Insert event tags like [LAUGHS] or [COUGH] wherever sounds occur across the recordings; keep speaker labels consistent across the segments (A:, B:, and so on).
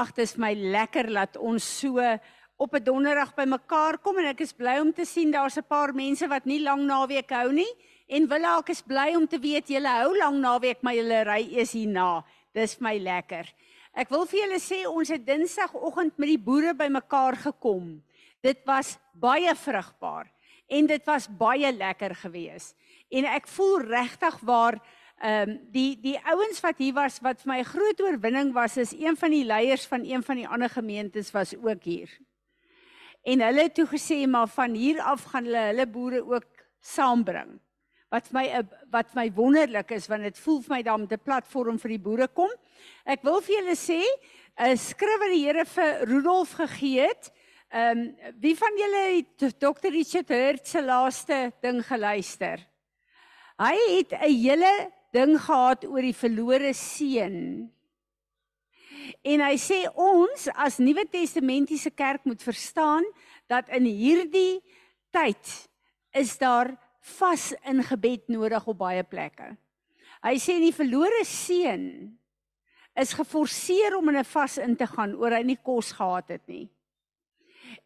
A: Ag, dit is my lekker dat ons so op 'n donderdag bymekaar kom en ek is bly om te sien daar's 'n paar mense wat nie lang naweek hou nie en wil ek is bly om te weet julle hou lang naweek maar julle ry is hierna. Dis my lekker. Ek wil vir julle sê ons het Dinsdagoggend met die boere bymekaar gekom. Dit was baie vrugbaar en dit was baie lekker geweest. En ek voel regtig waar ehm um, die die ouens wat hier was wat vir my 'n groot oorwinning was is een van die leiers van een van die ander gemeentes was ook hier. En hulle het toe gesê maar van hier af gaan hulle hulle boere ook saambring. Wat vir my wat vir my wonderlik is want dit voel vir my met 'n platform vir die boere kom. Ek wil vir julle sê 'n skrif wat die Here vir Rudolf gegee het. Ehm um, wie van julle het Dr. Richard Hurt se laaste ding geluister? Hy het 'n hele ding gehad oor die verlore seun. En hy sê ons as Nuwe Testamentiese kerk moet verstaan dat in hierdie tyd is daar vas in gebed nodig op baie plekke. Hy sê die verlore seun is geforseer om in 'n vas in te gaan oor hy nie kos gehad het nie.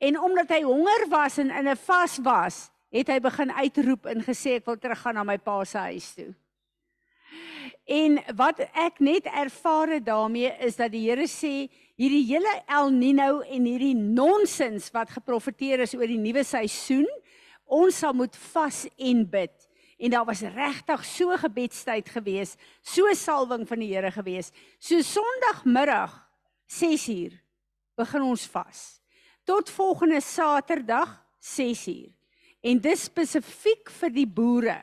A: En omdat hy honger was en in 'n vas was, het hy begin uitroep en gesê ek wil teruggaan na my pa se huis toe. En wat ek net ervaar het daarmee is dat die Here sê hierdie hele El Nino en hierdie nonsens wat geprofeteer is oor die nuwe seisoen, ons sal moet vas en bid. En daar was regtig so gebedstyd gewees, so salwing van die Here gewees. So Sondagmiddag 6uur begin ons vas. Tot volgende Saterdag 6uur. En dis spesifiek vir die boere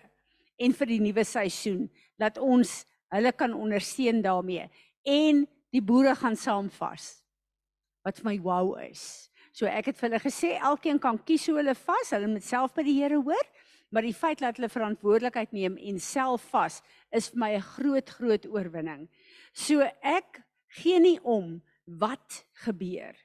A: en vir die nuwe seisoen dat ons hulle kan ondersteun daarmee en die boere gaan saam vas. Wat vir my wow is. So ek het vir hulle gesê elkeen kan kies hoe hulle vas, hulle moet self by die Here hoor, maar die feit dat hulle verantwoordelikheid neem en self vas is vir my 'n groot groot oorwinning. So ek gee nie om wat gebeur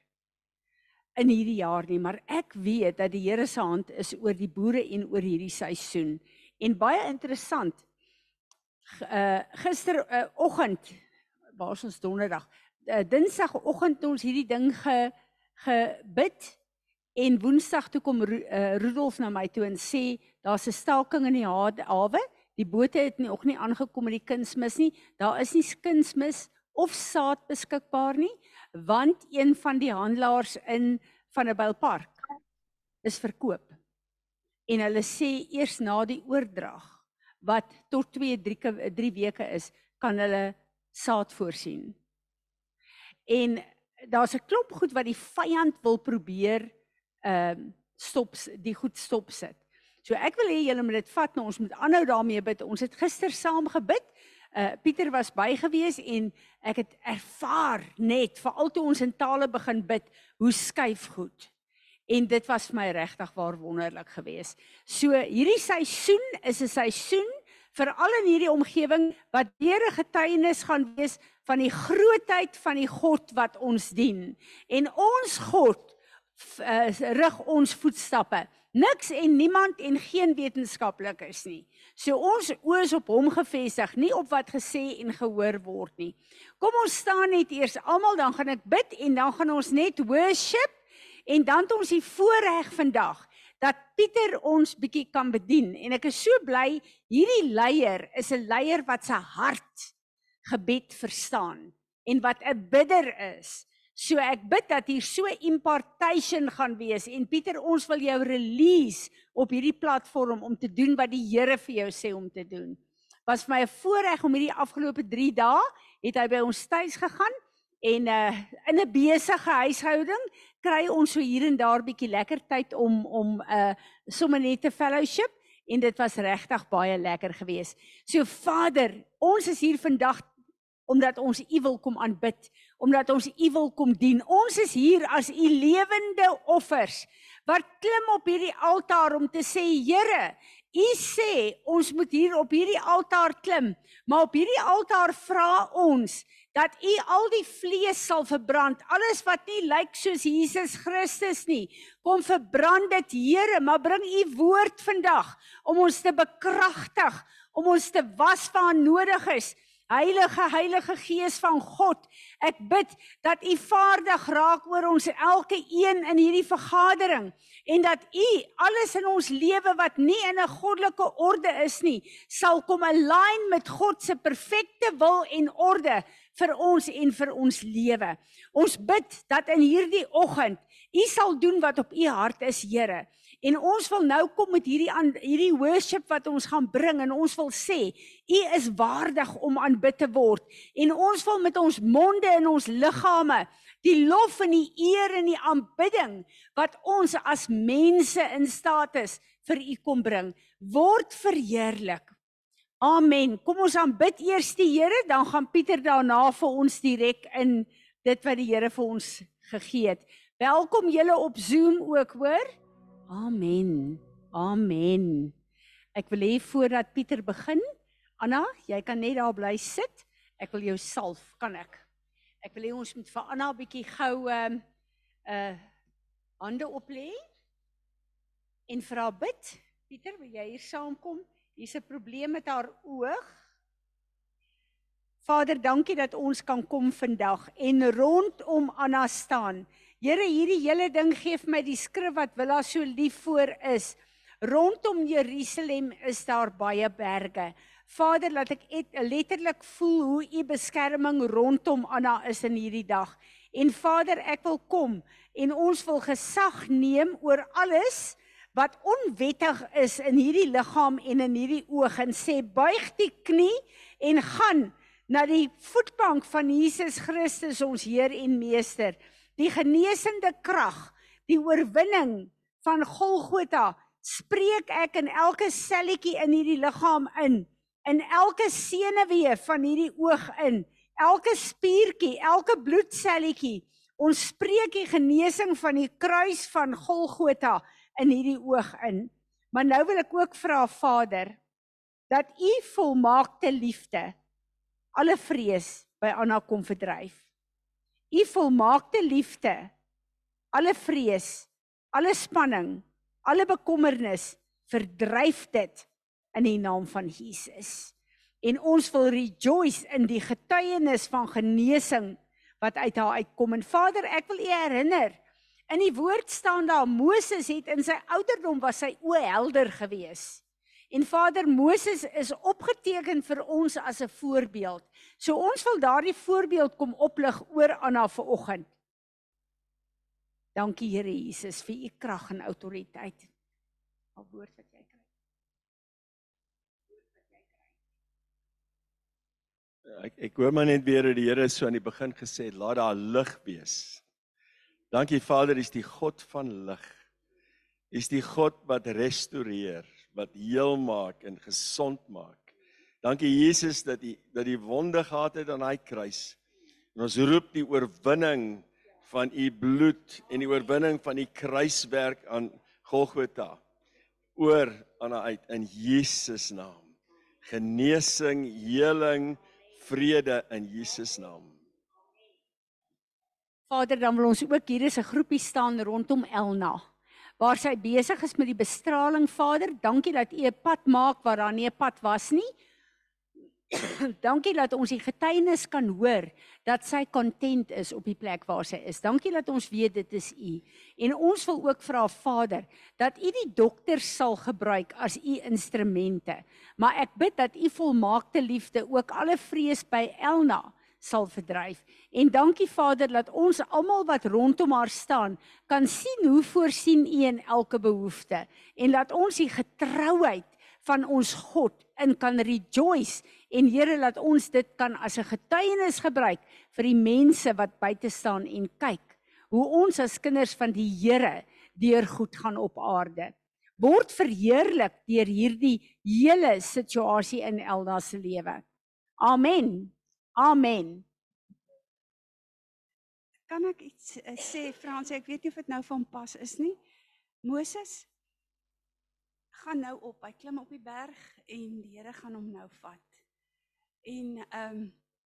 A: in hierdie jaar nie, maar ek weet dat die Here se hand is oor die boere en oor hierdie seisoen. En baie interessant. Uh gister uh, oggend waar ons donderdag, uh, dinsdagoggend ons hierdie ding ge gebid en woensdag toe kom Ru, uh, Rudolf na my toe en sê daar's 'n staking in die hawe. Die bote het nie ook nie aangekom met die kunsmis nie. Daar is nie kunsmis of saad beskikbaar nie want een van die handelaars in Vanderbijl Park is verkoop. En hulle sê eers na die oordrag wat tot 2 3 3 weke is, kan hulle saad voorsien. En daar's 'n klop goed wat die vyand wil probeer ehm uh, stop die goed stop sit. So ek wil hê julle moet dit vat nou ons moet aanhou daarmee bid. Ons het gister saam gebid uh Pieter was by gewees en ek het ervaar net veral toe ons in tale begin bid hoe skuif goed. En dit was vir my regtig waar wonderlik geweest. So hierdie seisoen is 'n seisoen vir al in hierdie omgewing wat deure getuienis gaan wees van die grootheid van die God wat ons dien. En ons God uh, rig ons voetstappe. Niks en niemand en geen wetenskaplikes nie. So ons oë is op hom gefestig, nie op wat gesê en gehoor word nie. Kom ons staan net eers almal dan gaan ek bid en dan gaan ons net worship en dan het ons die voorreg vandag dat Pieter ons bietjie kan bedien en ek is so bly hierdie leier is 'n leier wat se hart gebed verstaan en wat 'n bidder is. So ek bid dat hier so impartation gaan wees en Pieter ons wil jou release op hierdie platform om te doen wat die Here vir jou sê om te doen. Was vir my 'n voorreg om hierdie afgelope 3 dae het hy by ons tuis gegaan en uh in 'n besige huishouding kry ons so hier en daar bietjie lekker tyd om om uh sommer net te fellowship en dit was regtig baie lekker geweest. So Vader, ons is hier vandag omdat ons U wil kom aanbid, omdat ons U wil kom dien. Ons is hier as U lewende offers wat klim op hierdie altaar om te sê Here, U sê ons moet hier op hierdie altaar klim, maar op hierdie altaar vra ons dat U al die vlees sal verbrand, alles wat nie lyk soos Jesus Christus nie. Kom verbrand dit, Here, maar bring U woord vandag om ons te bekragtig, om ons te was waar nodig is Heilige Heilige Gees van God, ek bid dat U vaardig raak oor ons elke een in hierdie vergadering en dat U alles in ons lewe wat nie in 'n goddelike orde is nie, sal kom align met God se perfekte wil en orde vir ons en vir ons lewe. Ons bid dat in hierdie oggend U sal doen wat op U hart is, Here. En ons wil nou kom met hierdie aan hierdie worship wat ons gaan bring en ons wil sê u is waardig om aanbid te word en ons wil met ons monde en ons liggame die lof en die eer en die aanbidding wat ons as mense in staat is vir u kom bring word verheerlik. Amen. Kom ons aanbid eers die Here, dan gaan Pieter daarna vir ons direk in dit wat die Here vir ons gegee het. Welkom julle op Zoom ook, hoor? Amen. Amen. Ek wil hê voordat Pieter begin, Anna, jy kan net daar bly sit. Ek wil jou salf, kan ek? Ek wil hê ons moet vir Anna 'n bietjie gou ehm uh, uh hande op lê en haar bid. Pieter, wil jy hier saamkom? Hier's 'n probleem met haar oog. Vader, dankie dat ons kan kom vandag en rondom Anna staan. Here, hierdie hele ding gee vir my die skrif wat Willa so lief voor is. Rondom Jerusalem is daar baie berge. Vader, laat ek et, letterlik voel hoe u beskerming rondom Anna is in hierdie dag. En Vader, ek wil kom en ons wil gesag neem oor alles wat onwettig is in hierdie liggaam en in hierdie oog en sê buig die knie en gaan na die voetbank van Jesus Christus ons Heer en Meester die genesende krag, die oorwinning van Golgotha spreek ek in elke selletjie in hierdie liggaam in, in elke senuwee van hierdie oog in, elke spiertjie, elke bloedselletjie. Ons spreek die genesing van die kruis van Golgotha in hierdie oog in. Maar nou wil ek ook vra Vader dat u volmaakte liefde alle vrees by Anna kom verdryf u volmaakte liefde alle vrees alle spanning alle bekommernis verdryf dit in die naam van Jesus en ons wil rejoice in die getuienis van genesing wat uit haar uitkom en Vader ek wil u herinner in die woord staan daar Moses het in sy ouderdom was sy oë helder geweest En Vader Moses is opgeteken vir ons as 'n voorbeeld. So ons wil daardie voorbeeld kom oplig oor Anna vanoggend. Dankie Here Jesus vir u krag en autoriteit. Al woord wat jy kry.
B: Ek ek hoor maar net weer dat die Here so aan die begin gesê het, laat daar lig wees. Dankie Vader, is die God van lig. Is die God wat restoreer wat heel maak en gesond maak. Dankie Jesus dat U dat die wonde gehad het aan daai kruis. En ons roep die oorwinning van U bloed en die oorwinning van die kruiswerk aan Golgotha oor aan uit in Jesus naam. Genesing, heling, vrede in Jesus naam.
A: Vader, dan wil ons ook hier is 'n groepie staan rondom Elna waar sy besig is met die bestraling. Vader, dankie dat U 'n pad maak waar daar nie 'n pad was nie. [COUGHS] dankie dat ons die getuienis kan hoor dat sy kontent is op die plek waar sy is. Dankie dat ons weet dit is U. En ons wil ook vra Vader dat U die dokters sal gebruik as U instrumente. Maar ek bid dat U volmaakte liefde ook alle vrees by Elna sal verdryf. En dankie Vader dat ons almal wat rondom haar staan kan sien hoe voorsien U in elke behoefte en laat ons die getrouheid van ons God in kan rejoice en Here laat ons dit kan as 'n getuienis gebruik vir die mense wat buite staan en kyk hoe ons as kinders van die Here deur goed gaan op aarde word verheerlik deur hierdie hele situasie in Elda se lewe. Amen. Amen.
C: Kan ek iets uh, sê Frans, ek weet nie of dit nou van pas is nie. Moses gaan nou op. Hy klim op die berg en die Here gaan hom nou vat. En ehm um,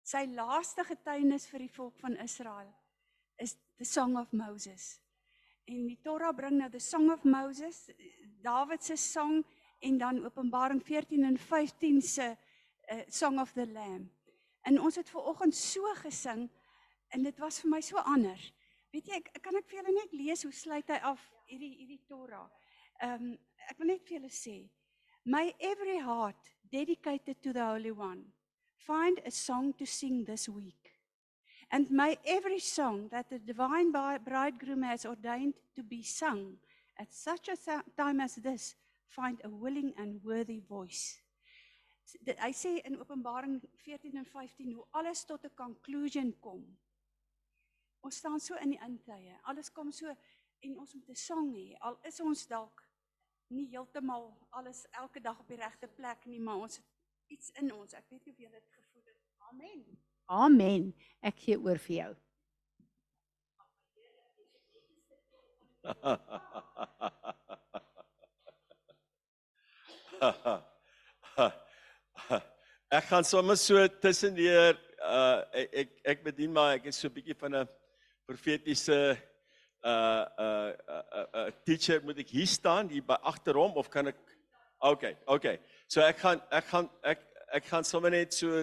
C: sy laaste getuienis vir die volk van Israel is the song of Moses. En die Torah bring nou the song of Moses, Dawid se song en dan Openbaring 14 en 15 se uh, song of the lamb. En ons het ver oggend so gesing en dit was vir my so anders. Weet jy, ek kan ek vir julle net lees hoe sluit hy af hierdie hierdie Torah. Ehm um, ek wil net vir julle sê, my every heart dedicated to the holy one. Find a song to sing this week. And may every song that the divine bridegroom has ordained to be sung at such a time as this find a willing and worthy voice. Hy sê in Openbaring 14 en 15 hoe alles tot 'n conclusion kom. Ons staan so in die intye. Alles kom so en ons moet 'n sang hê. Al is ons dalk nie heeltemal alles elke dag op die regte plek nie, maar ons het iets in ons. Ek weet nie of jy dit gevoel het. Amen.
A: Amen. Ek gee oor vir jou. [LAUGHS]
B: ek gaan sommer so tussendeur uh ek ek bedien maar ek is so 'n bietjie van 'n profetiese uh uh uh, uh teacher moet ek hier staan hier by agter hom of kan ek Okay, okay. So ek gaan ek gaan ek ek gaan sommer net so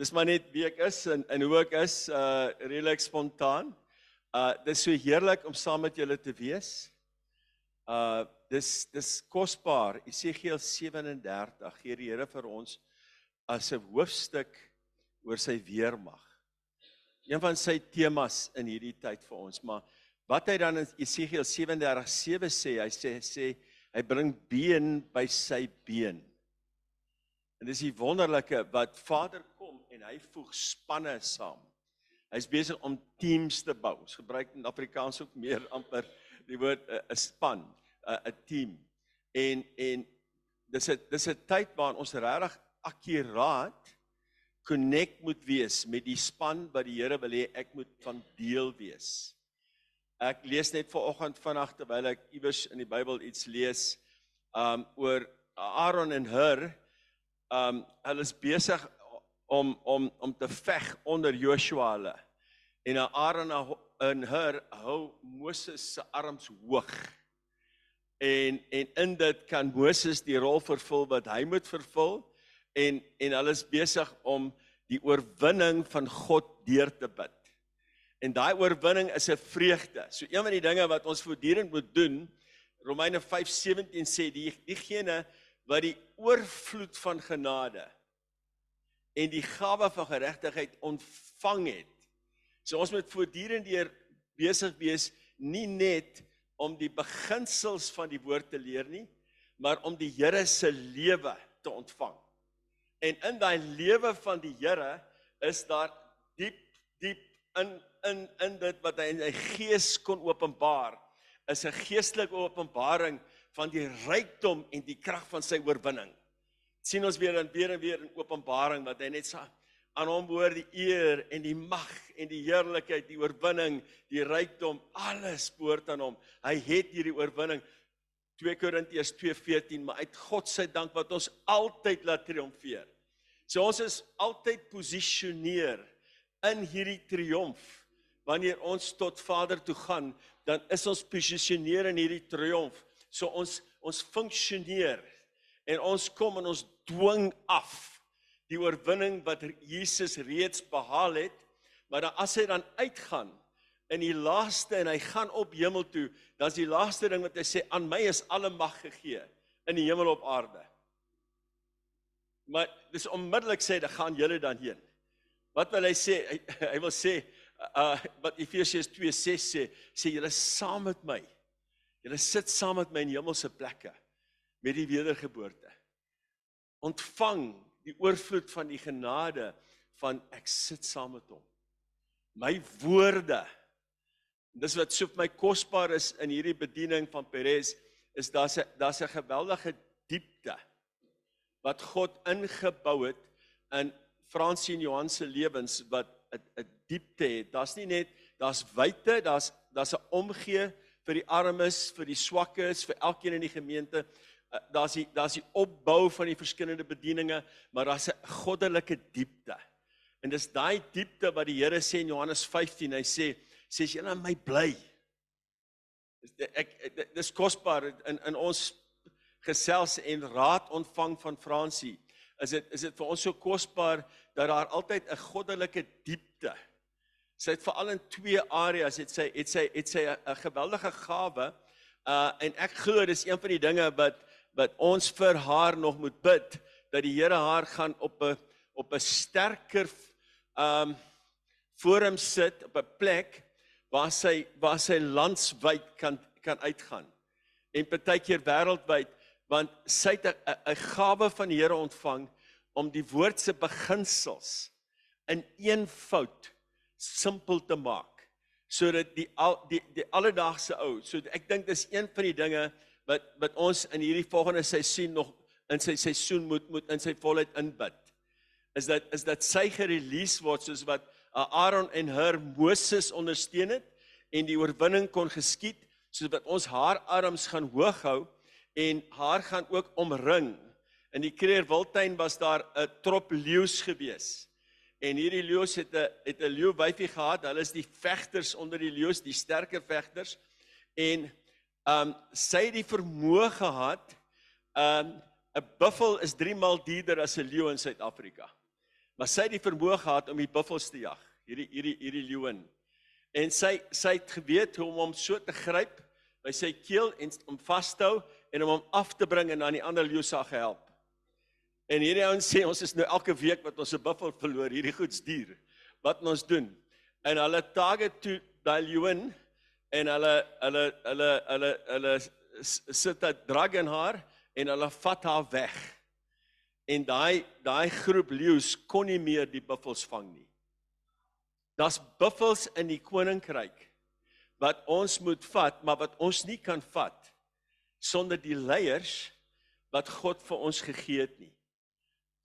B: dis maar net wie ek is en en hoe ek is uh redelik spontaan. Uh dis so heerlik om saam met julle te wees. Uh dis dis kosbaar. Esegiel 37 gee die Here vir ons as 'n hoofstuk oor sy weermag. Een van sy temas in hierdie tyd vir ons, maar wat hy dan in Esegiel 37:7 sê, hy sê sê hy bring been by sy been. En dis die wonderlike wat Vader kom en hy voeg spanne saam. Hy's besig om teams te bou. Ons gebruik in Afrikaans ook meer amper die woord eh, 'n span, 'n team. En en dis 'n dis 'n tyd waarin ons regtig akkuraat connect moet wees met die span wat die Here wil hê ek moet van deel wees. Ek lees net vanoggend vanaand terwyl ek iewers in die Bybel iets lees um oor Aaron en Hur. Um hulle is besig om om om te veg onder Joshua hulle. En Aaron en Hur hou Moses se arms hoog. En en in dit kan Moses die rol vervul wat hy moet vervul en en hulle is besig om die oorwinning van God deur te bid. En daai oorwinning is 'n vreugde. So een van die dinge wat ons voortdurend moet doen, Romeine 5:17 sê die diegene wat die oorvloed van genade en die gawe van geregtigheid ontvang het. So ons moet voortdurend deur besig wees nie net om die beginsels van die woord te leer nie, maar om die Here se lewe te ontvang. En in daai lewe van die Here is daar diep diep in in in dit wat hy in sy gees kon openbaar is 'n geestelike openbaring van die rykdom en die krag van sy oorwinning. sien ons weer en weer en weer in Openbaring wat hy net sê aan hom behoort die eer en die mag en die heerlikheid, die oorwinning, die rykdom, alles behoort aan hom. Hy het hierdie oorwinning 2 Korintiërs 2:14, maar uit God se dank wat ons altyd laat triomfeer. So ons is altyd posisioneer in hierdie triomf wanneer ons tot Vader toe gaan, dan is ons posisioneer in hierdie triomf. So ons ons funksioneer en ons kom en ons dwing af die oorwinning wat Jesus reeds behaal het. Maar dan as hy dan uitgaan in die laaste en hy gaan op hemel toe, dan is die laaste ding wat hy sê aan my is alle mag gegee in die hemel op aarde. Maar dis onmiddellik sê, "Dan gaan julle dan heen." Wat wil hy sê? Hy, hy wil sê uh wat Efesiërs 2:6 sê, sê julle saam met my. Julle sit saam met my in hemelse plekke met die wedergeboorte. Ontvang die oorvloed van die genade van ek sit saam met hom. My woorde. Dis wat so vir my kosbaar is in hierdie bediening van Peres is daar's 'n daar's 'n geweldige diepte wat God ingebou het in Fransie en Johan se lewens wat 'n 'n diepte het. Daar's nie net daar's wyte, daar's daar's 'n omgee vir die armes, vir die swakkes, vir elkeen in die gemeente. Uh, daar's die daar's die opbou van die verskillende bedieninge, maar daar's 'n goddelike diepte. En dis daai diepte wat die Here sê in Johannes 15. Hy sê sê jy in my bly. Ek, ek dis kosbaar in in ons gesels en raad ontvang van Fransie. Is dit is dit vir ons so kosbaar dat daar altyd 'n goddelike diepte. Sy het veral in twee areas het sy het sy het sy 'n geweldige gawe. Uh en ek glo dis een van die dinge wat wat ons vir haar nog moet bid dat die Here haar gaan op 'n op 'n sterker um forum sit op 'n plek waar sy waar sy landswyd kan kan uitgaan. En partykeer wêreldwyd want sy het 'n gawe van die Here ontvang om die woord se beginsels in een fout simpel te maak sodat die al die die alledaagse ou so ek dink dis een van die dinge wat wat ons in hierdie volgende seisoen nog in sy seisoen moet moet in sy volheid inbid is dat is dat sy gerelease word soos wat uh, Aaron en her Moses ondersteun het en die oorwinning kon geskied soos wat ons haar arms gaan hoog hou en haar gaan ook omring. In die Kreer Wildtuin was daar 'n trop leeu's gewees. En hierdie leeu's het 'n het 'n leeu wyfie gehad. Hulle is die vegters onder die leeu's, die sterker vegters. En um sy het die vermoë gehad. Um 'n buffel is 3 maal duurder as 'n leeu in Suid-Afrika. Maar sy het die vermoë gehad om die buffels te jag, hierdie hierdie hierdie leeuin. En sy sy het geweet hoe om hom so te gryp by sy keel en om vas te hou en om hom af te bring en aan die ander leeu sag help. En hierdie ouens sê ons is nou elke week wat ons 'n buffel verloor, hierdie goeds dier. Wat ons doen? En hulle target to daai leeuin en hulle hulle hulle hulle hulle sit 'n drag in haar en hulle vat haar weg en daai daai groep leeu's kon nie meer die buffels vang nie. Das buffels in die koninkryk wat ons moet vat, maar wat ons nie kan vat sonder die leiers wat God vir ons gegee het nie.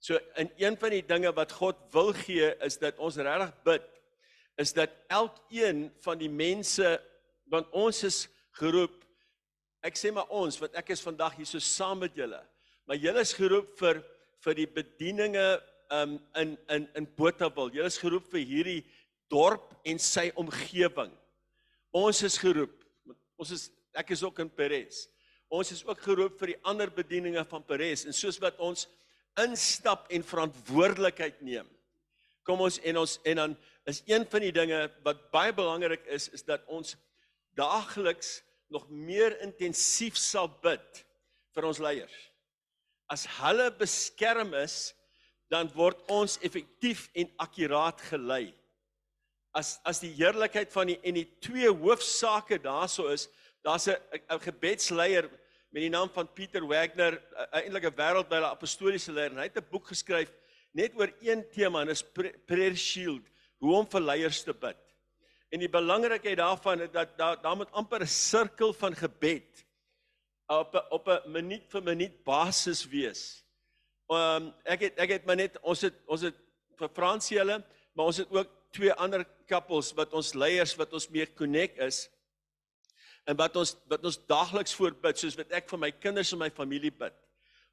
B: So in een van die dinge wat God wil gee is dat ons regtig bid is dat elkeen van die mense want ons is geroep ek sê maar ons want ek is vandag hier so saam met julle maar julle is geroep vir vir die bedieninge um, in in in Botawil. Jy is geroep vir hierdie dorp en sy omgewing. Ons is geroep. Ons is ek is ook in Peres. Ons is ook geroep vir die ander bedieninge van Peres en soos wat ons instap en verantwoordelikheid neem. Kom ons en ons en dan is een van die dinge wat baie belangrik is is dat ons daagliks nog meer intensief sal bid vir ons leiers as hulle beskerm is, dan word ons effektief en akkuraat gelei. As as die heerlikheid van die en die twee hoofsaake daarso is, daar's 'n gebedsleier met die naam van Pieter Wagner, eintlik 'n wêreldwye apostoliese leier, en hy het 'n boek geskryf net oor een tema en is prayer shield, hoe om vir leiers te bid. En die belangrikheid daarvan is dat daar daar moet amper 'n sirkel van gebed op op 'n minuut vir minuut basis wees. Um, ek het ek het maar net ons het ons het vir Fransie hulle, maar ons het ook twee ander couples wat ons leiers wat ons mee connect is. En wat ons wat ons daagliks voorbid soos wat ek vir my kinders en my familie bid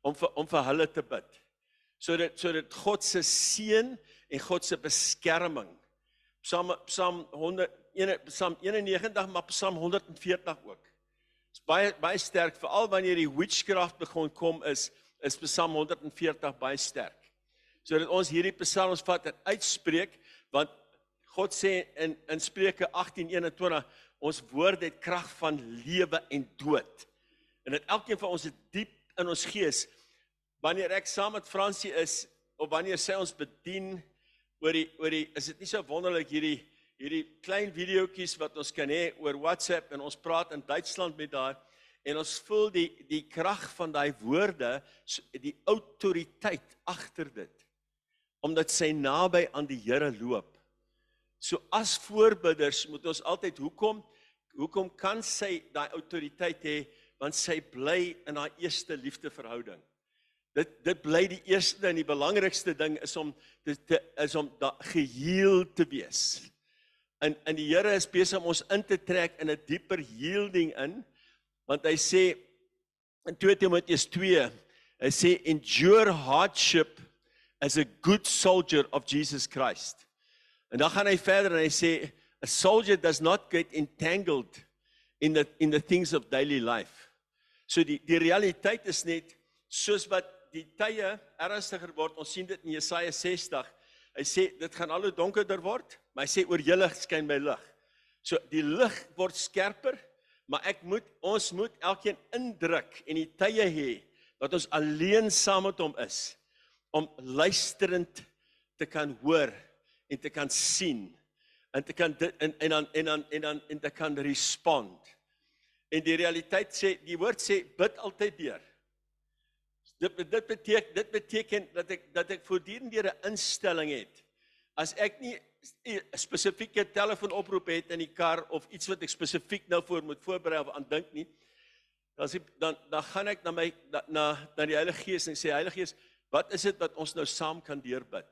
B: om vir om vir hulle te bid. Sodat sodat God se seën en God se beskerming. Psalm Psalm 100 Psalm 91 maar Psalm 140 ook is baie baie sterk veral wanneer die witchcraft begin kom is is Psalm 140 baie sterk. Sodat ons hierdie psalms vat en uitspreek want God sê in in Spreuke 18:21 ons woord het krag van lewe en dood. En dit elkeen van ons het diep in ons gees wanneer ek saam met Fransie is of wanneer sy ons bedien oor die oor die is dit nie so wonderlik hierdie hierdie klein videoetjies wat ons kan hê oor WhatsApp en ons praat in Duitsland met daar en ons voel die die krag van daai woorde die autoriteit agter dit omdat sy naby aan die Here loop. So as voorbidders moet ons altyd hoekom hoekom kan sy daai autoriteit hê want sy bly in haar eerste liefdeverhouding. Dit dit bly die eerste en die belangrikste ding is om dit is om da, geheel te wees in in die Here is besig om ons in te trek in 'n dieper yielding in want hy sê in 2 Timoteus 2 hy sê endure hardship as a good soldier of Jesus Christ. En dan gaan hy verder en hy sê a soldier does not get entangled in the in the things of daily life. So die die realiteit is net soos wat die tye ernstiger word. Ons sien dit in Jesaja 60 Hy sê dit gaan al hoe donkerder word, maar hy sê oor julle skyn my lig. So die lig word skerper, maar ek moet ons moet elkeen indruk en die tye hê dat ons alleen saam met hom is om luisterend te kan hoor en te kan sien en te kan dit, en en dan en dan en dan en te kan respond. En die realiteit sê die woord sê bid altyd deur. Dit dit beteken dit beteken dat ek dat ek voortdurend 'n instelling het. As ek nie 'n spesifieke telefoonoproep het in die kar of iets wat ek spesifiek nou voor moet voorberei of aan dink nie, dan sê dan dan gaan ek na my na na, na die Heilige Gees en sê Heilige Gees, wat is dit wat ons nou saam kan deurbid?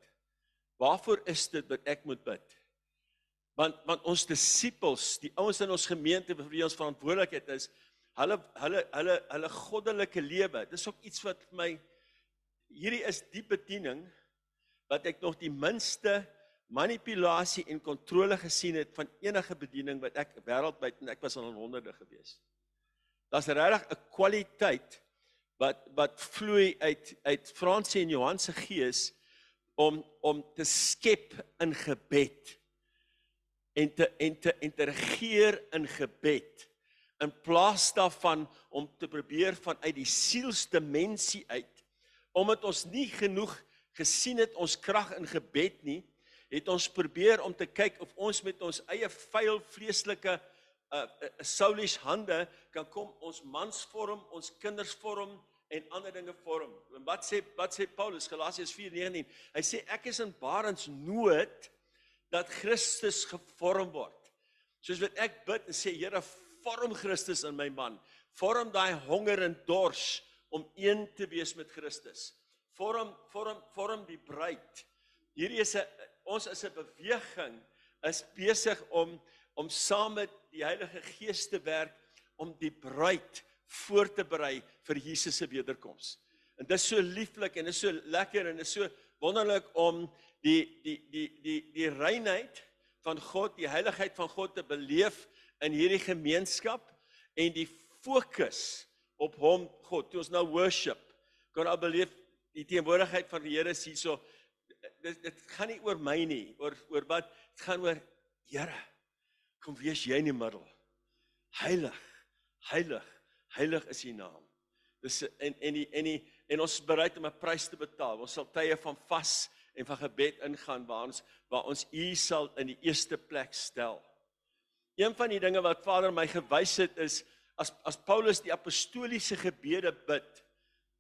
B: Waarvoor is dit dat ek moet bid? Want want ons disippels, die ouens in ons gemeente vir wie ons verantwoordelikheid is, hulle hulle hulle hulle goddelike lewe. Dis ook iets wat vir my hierdie is die bediening wat ek nog die minste manipulasie en kontrole gesien het van enige bediening wat ek wêreldwyd en ek was al honderde gewees. Daar's regtig 'n kwaliteit wat wat vloei uit uit Fransie en Johan se gees om om te skep in gebed en te en te en te regeer in gebed. In plaas daarvan om te probeer vanuit die sielsdimensie uit omdat ons nie genoeg gesien het ons krag in gebed nie het ons probeer om te kyk of ons met ons eie vuil vleeslike uh, uh, soulish hande kan kom ons mans vorm ons kinders vorm en ander dinge vorm en wat sê wat sê Paulus Galasiërs 4:19 hy sê ek is in barens nood dat Christus gevorm word soos wat ek bid en sê Here vorm Christus in my man. Vorm daai honger en dors om een te wees met Christus. Vorm vorm vorm die bruid. Hierdie is 'n ons is 'n beweging is besig om om saam met die Heilige Gees te werk om die bruid voor te berei vir Jesus se wederkoms. En dit is so lieflik en dit is so lekker en dit is so wonderlik om die die die die die reinheid van God, die heiligheid van God te beleef in hierdie gemeenskap en die fokus op hom God. Toe ons nou worship, kan al beleef die teenwoordigheid van die Here hierso. Dit dit gaan nie oor my nie, oor oor wat dit gaan oor Here. Kom wees jy in die middel. Heilig, heilig, heilig is U naam. Dis en en die en die en ons is bereid om 'n prys te betaal. Ons sal tye van vas en van gebed ingaan waar ons waar ons U sal in die eerste plek stel. Een van die dinge wat Vader my gewys het is as as Paulus die apostoliese gebede bid.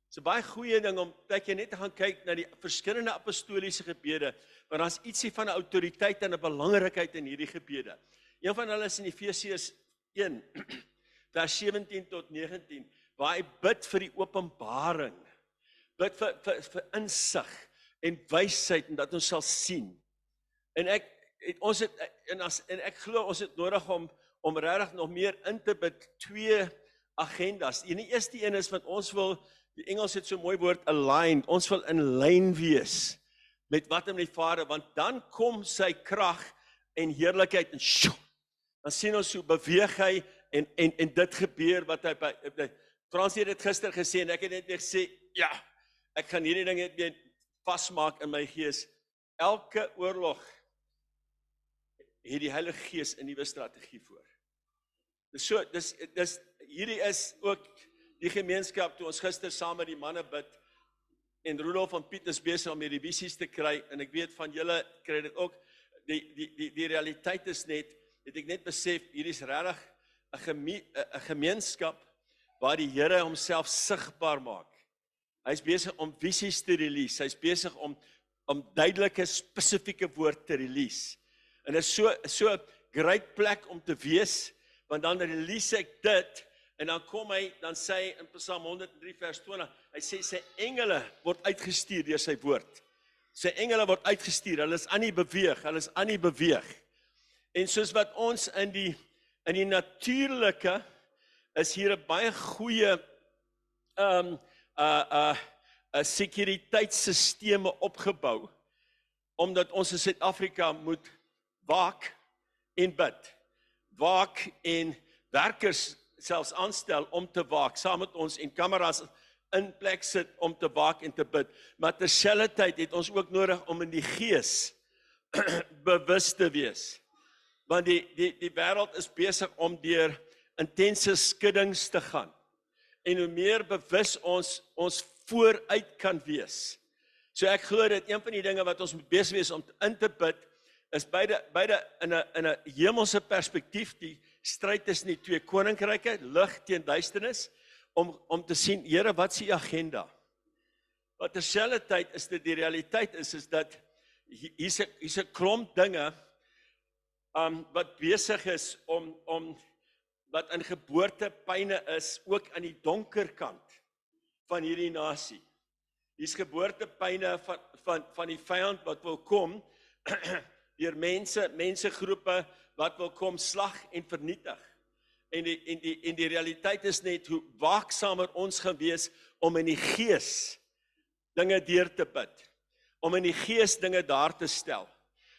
B: Dit's 'n baie goeie ding om kyk jy net te gaan kyk na die verskillende apostoliese gebede, want daar's ietsie van 'n autoriteit en 'n belangrikheid in hierdie gebede. Een van hulle is in Efesiërs 1 [CLEARS THROAT] vers 17 tot 19 waar hy bid vir die openbaring. Bid vir vir vir insig en wysheid en dat ons sal sien. En ek het ons het en as en ek glo ons het nodig om om regtig nog meer in te bid twee agendas. En die eerste een is wat ons wil die Engels het so mooi woord aligned. Ons wil in lyn wees met wat in die Vader want dan kom sy krag en heerlikheid en sjo, dan sien ons hoe beweeg hy en en en dit gebeur wat hy by Frans het dit gister gesê en ek het net weer gesê ja ek gaan hierdie ding net weer vasmaak in my gees elke oorlog het die Heilige Gees 'n nuwe strategie voor. Dis so dis dis hierdie is ook die gemeenskap toe ons gister saam met die manne bid en Rudolf van Piet is besig om hierdie visies te kry en ek weet van julle kry dit ook die die die die realiteit is net het ek net besef hierdie is regtig 'n geme, gemeenskap waar die Here homself sigbaar maak. Hy's besig om visies te release. Hy's besig om om duidelike spesifieke woord te release. En dit is so so 'n great plek om te wees want dan release ek dit en dan kom hy dan sê hy in Psalm 103 vers 20 hy sê sy engele word uitgestuur deur sy woord. Sy engele word uitgestuur. Hulle is aan die beweeg. Hulle is aan die beweeg. En soos wat ons in die in die natuurlike is hier 'n baie goeie um uh uh 'n sekuriteitstelsels opgebou omdat ons in Suid-Afrika moet waak en bid. Waak en werkers selfs aanstel om te waak saam met ons en kameras in plek sit om te waak en te bid. Maar terselfdertyd het ons ook nodig om in die gees [CLEARS THROAT] bewus te wees. Want die die die wêreld is besig om deur intense skuddings te gaan. En hoe meer bewus ons ons vooruit kan wees. So ek glo dat een van die dinge wat ons moet besig wees om in te bid is beide beide in 'n in 'n hemelse perspektief die stryd tussen die twee koninkryke, lig teen duisternis om om te sien Here wat se agenda. Wat terselfdertyd is dit die realiteit is is dat hier's 'n hier's 'n klomp dinge um wat besig is om om wat in geboortepyne is ook aan die donker kant van hierdie nasie. Hier's geboortepyne van van van die vyand wat wil kom [CLEARS THROAT] deur mense, mensegroepe wat wil kom slag en vernietig. En die en die en die realiteit is net hoe waaksamer ons gaan wees om in die gees dinge deur te bid. Om in die gees dinge daar te stel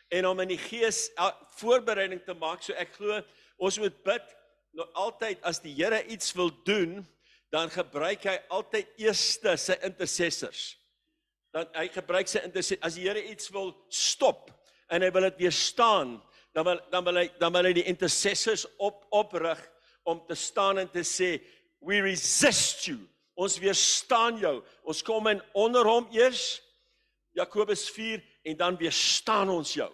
B: en om in die gees voorbereiding te maak. So ek glo ons moet bid nou altyd as die Here iets wil doen, dan gebruik hy altyd eerste sy intercessors. Dan hy gebruik sy intercessors as die Here iets wil stop en hy wil dit weer staan, dan wil dan wil hy dan wil hy die intercessors op oprig om te staan en te sê we resist you. Ons weerstaan jou. Ons kom in onder hom eers Jakobus 4 en dan weerstaan ons jou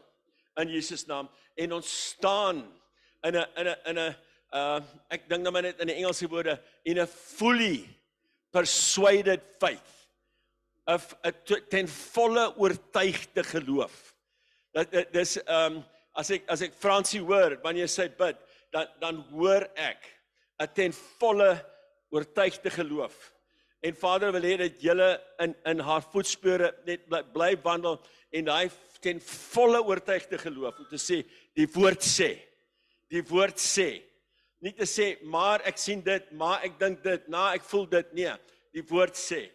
B: in Jesus naam en ons staan in 'n in 'n in 'n uh ek dink nou maar net in die Engelse woorde in a fully persuaded faith of 'n ten volle oortuigde geloof. Dat dis um as ek as ek Fransie hoor wanneer sy bid, dan dan hoor ek 'n ten volle oortuigde geloof. En Vader wil hê dat julle in in haar voetspore net bly, bly wandel en daai ten volle oortuigde geloof om te sê die woord sê. Die woord sê. Nie te sê maar ek sien dit, maar ek dink dit, na ek voel dit nie. Die woord sê.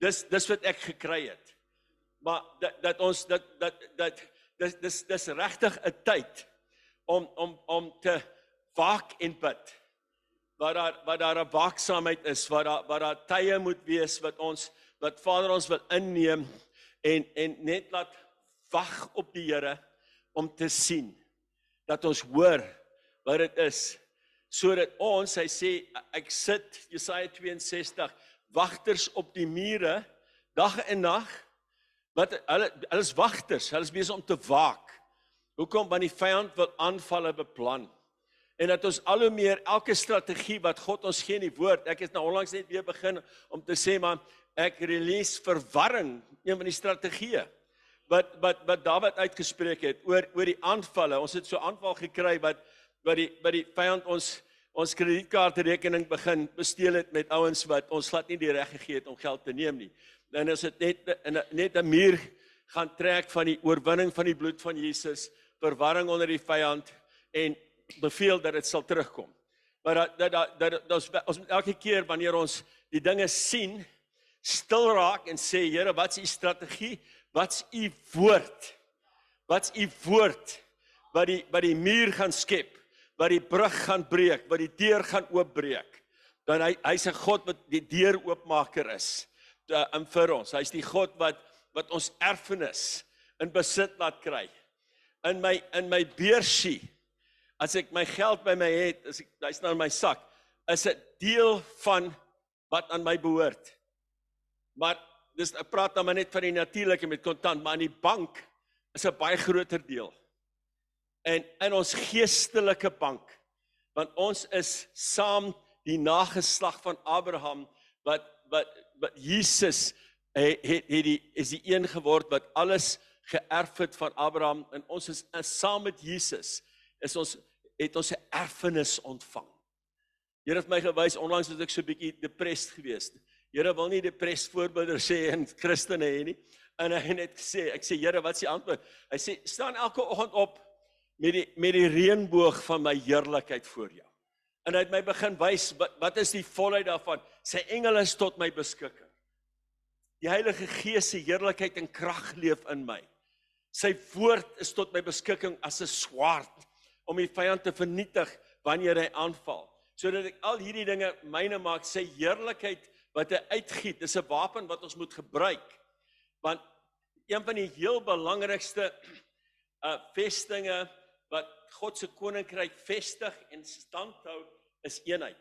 B: Dis dis wat ek gekry het. Maar dat dat ons dat dat dat dis dis dis regtig 'n tyd om om om te waak en bid. Waar daar waar daar 'n waaksaamheid is, waar daar waar daar tye moet wees wat ons wat Vader ons wil inneem en en net laat wag op die Here om te sien dat ons hoor wat dit is. Sodat ons hy sê ek sit Jesaja 62 wagters op die mure dag en nag wat hulle hulle is wagters hulle is besig om te waak. Hoekom? Want die vyand wil aanvalle beplan en dat ons al hoe meer elke strategie wat God ons gee in die woord. Ek het nou onlangs net weer begin om te sê maar ek release verwarring, een van die strategieë wat wat wat Dawid uitgespreek het oor oor die aanvalle. Ons het so aanval gekry wat wat die wat die vyand ons ons kredietkaartrekening begin besteel het met ouens wat ons glad nie die reg gegee het om geld te neem nie. Dan is dit net net 'n muur gaan trek van die oorwinning van die bloed van Jesus, verwarring onder die vyand en beveel dat dit sal terugkom. Maar dat dat dat, dat, dat ons ons elke keer wanneer ons die dinge sien, stil raak en sê Here, wat's u strategie? Wat's u woord? Wat's u woord wat die wat die muur gaan skep, wat die brug gaan breek, wat die deur gaan oopbreek? Dan hy hy's 'n God wat die deur oopmaker is. In vir ons. Hy's die God wat wat ons erfenis in besit laat kry. In my in my beursie as ek my geld by my het, as ek hy's nou in my sak, is dit deel van wat aan my behoort. Maar dis ek praat dan maar net van die natuurlike met kontant, maar in die bank is 'n baie groter deel. En in ons geestelike bank, want ons is saam die nageslag van Abraham wat wat wat Jesus het het, het die is die een geword wat alles geërf het van Abraham en ons is saam met Jesus is ons het ons 'n erfenis ontvang. Here het my gewys onlangs het ek so bietjie depressed geweest. Here wil nie depressed voorbeelde sê in Christene hê nie. En hy het gesê, ek sê Here, wat is die antwoord? Hy sê staan elke oggend op met die met die reënboog van my heerlikheid voor jou. En hy het my begin wys wat wat is die volheid daarvan? Sy engele is tot my beskikking. Die Heilige Gees se heerlikheid en krag leef in my. Sy woord is tot my beskikking as 'n swaard om die vyand te vernietig wanneer hy aanval. Sodat ek al hierdie dinge myne maak, sy heerlikheid wat hy uitgiet. Dis 'n wapen wat ons moet gebruik. Want een van die heel belangrikste [CLEARS THROAT] uh vestinge wat God se koninkryk vestig en standhou is eenheid.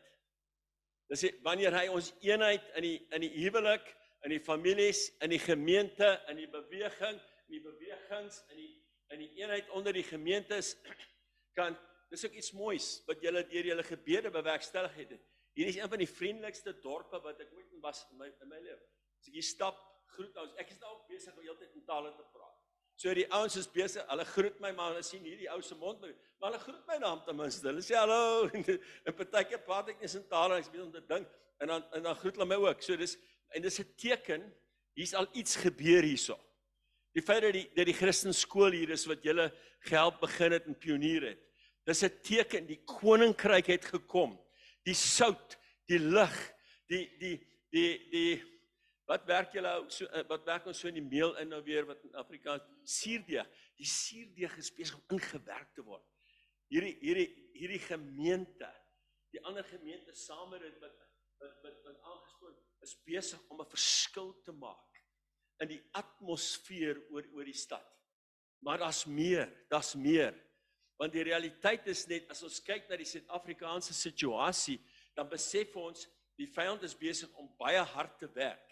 B: Dis wanneer hy ons eenheid in die in die huwelik, in die families, in die gemeente, in die beweging, in die bewegings, in die in die eenheid onder die gemeentes [CLEARS THROAT] kan dis ook iets moois wat julle deur julle gebede bewerkstellig het. Hier is een van die vriendelikste dorpe wat ek ooit in was in my in my lewe. As ek hier stap, groet ons. Ek is nou ook besig om heeltyd in tale te praat. So die ouens is besig, hulle groet my maar hulle sien hierdie ou se mond, maar hulle groet my naam ten minste. Hulle sê hallo [LAUGHS] en partykeer praat ek net in tale ek weet om te dink en dan en dan groet hulle my ook. So dis en dis 'n teken hier's al iets gebeur hierso. Die feit dat die dat die Christen skool hier is wat julle gehelp begin het en pionier het. Dis 'n teken die koninkryk het gekom. Die sout, die lig, die die die die wat werk julle so eh, wat werk ons so in die meel in nou weer wat in Afrikaans suurdeeg. Die suurdeeg is besig om ingewerk te word. Hierdie hierdie hierdie gemeente, die ander gemeente saam met dit wat wat wat, wat aangespoor is besig om 'n verskil te maak in die atmosfeer oor oor die stad. Maar daar's meer, daar's meer. Want die realiteit is net as ons kyk na die Suid-Afrikaanse situasie, dan besef ons die vyand is besig om baie hard te werk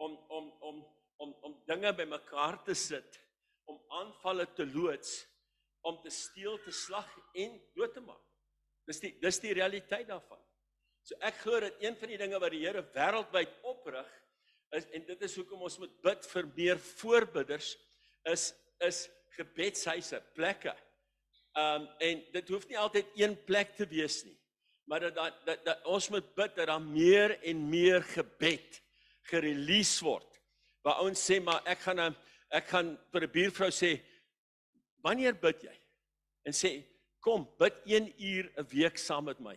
B: om om om om om dinge bymekaar te sit, om aanvalle te loods, om te steel, te slag en dood te maak. Dis die dis die realiteit daarvan. So ek glo dat een van die dinge wat die Here wêreldwyd oprig is en dit is hoekom ons moet bid vir meer voorbidders is is gebedshuise, plekke um, en dit hoef nie altyd een plek te wees nie. Maar dat dat, dat, dat ons moet bid dat daar meer en meer gebed gerelease word. Waar ons sê maar ek gaan nou ek gaan vir 'n buurvrou sê wanneer bid jy? En sê kom bid 1 uur 'n week saam met my.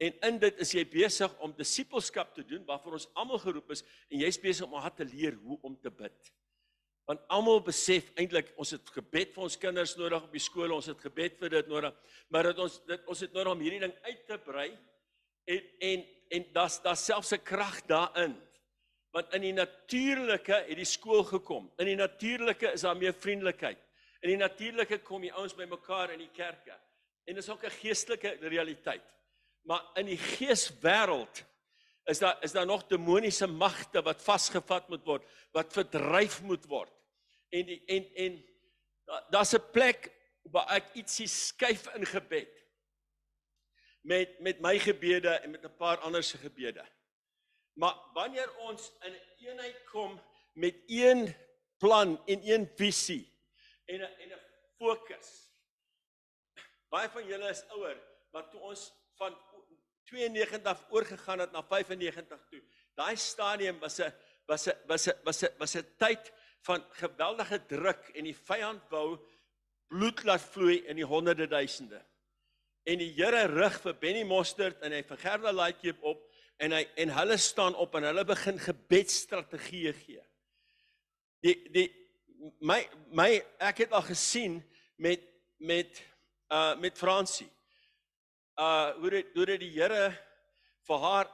B: En in dit is jy besig om disippelskap te doen waarvoor ons almal geroep is en jy's besig om haar te leer hoe om te bid. Want almal besef eintlik ons het gebed vir ons kinders nodig op die skool, ons het gebed vir dit nodig, maar dat ons dit ons het nodig om hierdie ding uit te brei en en en daar's daar selfs 'n krag daarin. Want in die natuurlike het die skool gekom. In die natuurlike is daar meer vriendelikheid. In die natuurlike kom die ouens bymekaar in die kerke. En dis ook 'n geestelike realiteit. Maar in die geeswêreld is daar is daar nog demoniese magte wat vasgevat moet word, wat verdryf moet word en die, en en daar's 'n plek waar ek ietsie skuif in gebed met met my gebede en met 'n paar ander se gebede. Maar wanneer ons in eenheid kom met een plan en een visie en 'n en 'n fokus. Baie van julle is ouer, maar toe ons van 92 oorgegaan het na 95 toe. Daai stadium was 'n was 'n was 'n was 'n was 'n tyd van geweldige druk en die vyand wou bloed laat vloei in die honderde duisende. En die Here rig vir Benny Mostert en hy vir Gerda Laitjie op en hy en hulle staan op en hulle begin gebedsstrategieë gee. Die die my my ek het al gesien met met uh met Fransie. Uh hoe dit hoe dit die Here vir haar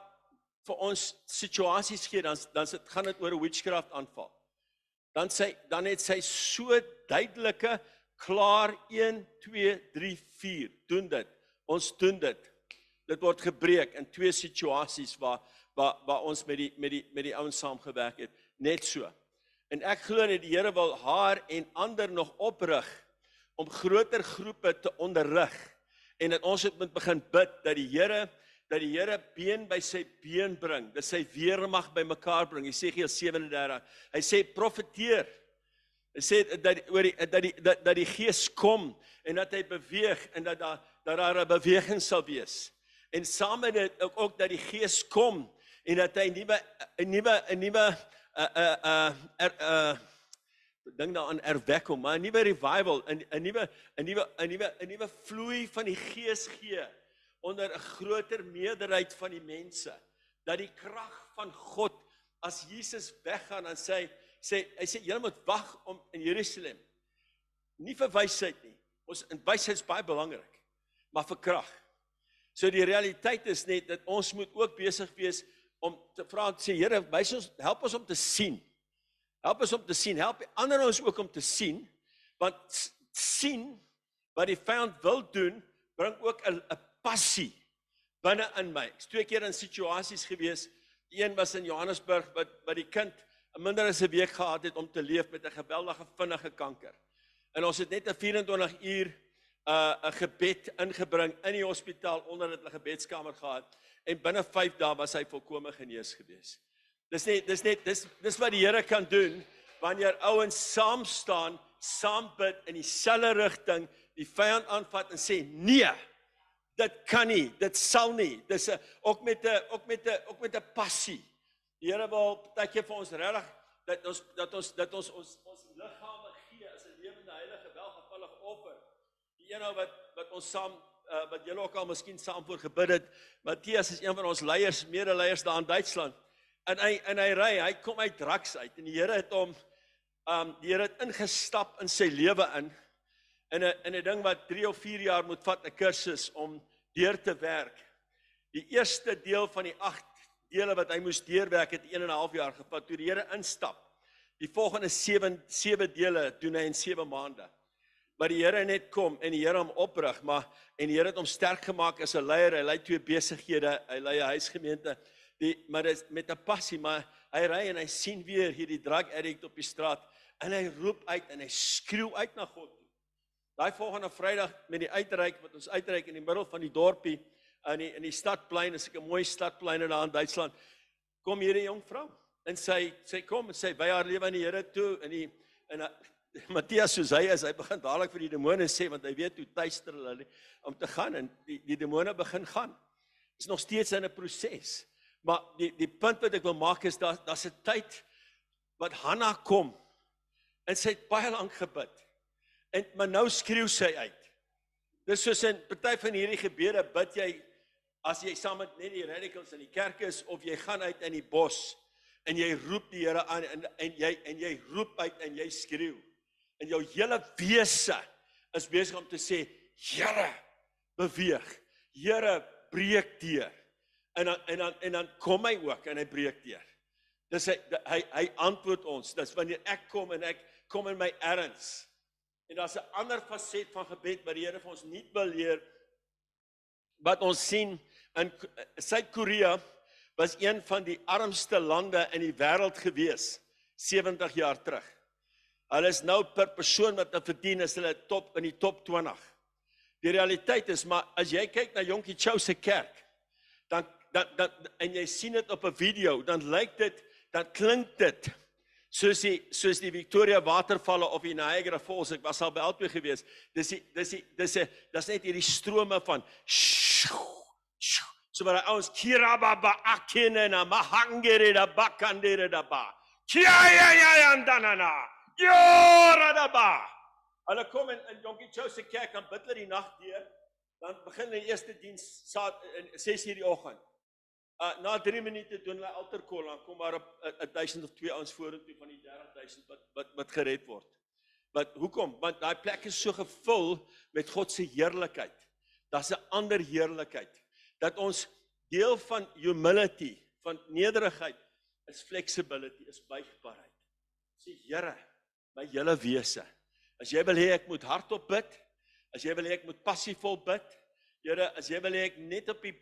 B: vir ons situasies gee dan dan sit gaan dit oor 'n witchcraft aanval. Dan sê dan het sy so duidelike klaar 1 2 3 4 doen dit. Ons doen dit. Dit word gebreek in twee situasies waar waar waar ons met die met die met die ouens saamgewerk het. Net so. En ek glo dat die Here wil haar en ander nog oprig om groter groepe te onderrig en dat ons moet begin bid dat die Here dat die Here been by sy been bring, dat sy weermag bymekaar bring. Jesegiel 37. Hy sê profeteer. Hy sê dat oor die dat die dat, dat die Gees kom en dat hy beweeg en dat daar dat daar 'n beweging sal wees. En saam met dit ook, ook dat die Gees kom en dat hy nuwe 'n nuwe 'n nuwe 'n 'n 'n 'n ding daaraan erwekking, maar 'n nuwe revival, 'n 'n nuwe 'n nuwe 'n nuwe 'n nuwe vloei van die Gees gee onder 'n groter meerderheid van die mense. Dat die krag van God as Jesus weggaan dan sê sê hy sê julle moet wag om in Jerusalem. Nie vir wysheid nie. Ons in wysheid is baie belangrik maar vir krag. So die realiteit is net dat ons moet ook besig wees om te vra sê Here, wys ons help ons om te sien. Help ons om te sien. Help ander ons ook om te sien want sien wat die vyand wil doen, bring ook 'n 'n passie binne in my. Ek's twee keer in situasies gewees. Een was in Johannesburg wat wat die kind 'n minder as 'n week gehad het om te leef met 'n geweldige vinnige kanker. En ons het net 'n 24 uur 'n uh, 'n gebed ingebring in die hospitaal onder dit 'n gebedskamer gehad en binne 5 dae was hy volkome genees gewees. Dis net dis net dis dis wat die Here kan doen wanneer ouens saam staan, saam bid in dieselfde rigting, die vyand aanvat en sê nee. Dit kan nie, dit sal nie. Dis 'n ook met 'n ook met 'n ook met 'n passie. Die Here wil partykeer vir ons regtig dat ons dat ons dat ons ons ons liggame gee as 'n lewende heilige welgevallige offer. Die een ou wat wat ons saam uh, wat julle ook al miskien saam voor gebid het. Matthias is een van ons leiers, mede-leiers daar in Duitsland. En hy en hy ry, hy kom uit drugs uit en die Here het hom um die Here het ingestap in sy lewe in in 'n in 'n ding wat 3 of 4 jaar moet vat 'n kursus om deur te werk. Die eerste deel van die 8 dele wat hy moes deurwerk het 1 en 'n half jaar gevat toe die Here instap. Die volgende 7 7 dele doen hy in 7 maande. Maar die Here net kom en die Here hom oprig, maar en die Here het hom sterk gemaak as 'n leier. Hy lei twee besighede, hy lei 'n huisgemeente. Die maar dit met 'n passie, maar hy ry en hy sien weer hierdie drug addict op die straat en hy roep uit en hy skreeu uit na God. Daai volgende Vrydag met die uitreik wat ons uitreik in die middel van die dorpie in die in die stadplein, is 'n mooi stadplein daar in Duitsland. Kom hierdie jong vrou en sy sê kom en sê by haar lewe aan die Here toe in die in [LAUGHS] Matthias soos hy is, hy begin dadelik vir die demone sê want hy weet hoe tuister hulle om te gaan en die die demone begin gaan. Is nog steeds in 'n proses. Maar die die punt wat ek wil maak is daar daar's 'n tyd wat Hanna kom en sy het baie lank gebid. En maar nou skreeu sy uit. Dis soos in party van hierdie gebede bid jy as jy saam met net die radicals in die kerk is of jy gaan uit in die bos en jy roep die Here aan en en jy en jy roep uit en jy skreeu. En jou hele wese is besig om te sê Here beweeg. Here breek deur. En dan en dan en dan kom hy ook en hy breek deur. Dis hy hy hy antwoord ons. Dis wanneer ek kom en ek kom in my erns. En daar's 'n ander faset van gebed wat die Here vir ons nuut wil leer wat ons sien in Suid-Korea was een van die armste lande in die wêreld gewees 70 jaar terug. Hulle is nou per persoon wat hulle verdien is hulle top in die top 20. Die realiteit is maar as jy kyk na Jonkie Chou se kerk dan dan dan en jy sien dit op 'n video dan lyk dit dan klink dit soos die soos die Victoria watervalle of die Niagara Falls ek was al by albei gewees dis die dis die dis is dis net hierdie strome van so maar ons kirababa akene na mahangere da bakandere da ba. Kia ya ya ya ndanana yora da ba. Hulle kom in in Jonkie Chou se kerk en bid hulle die nag deur dan begin hulle eerste diens saad in 6:00 die oggend Uh na 3 minute doen hulle alter call dan kom maar 'n 1000 of 2 ouens vorentoe van die 30000 wat wat wat gered word. Wat hoekom? Want daai plek is so gevul met God se heerlikheid. Daar's 'n ander heerlikheid dat ons deel van humility, van nederigheid is flexibility, is buigbaarheid. Sê Here, my hele wese. As jy wil hê ek moet hardop bid, as jy wil hê ek moet passievol bid, Here, as jy wil hê ek net op die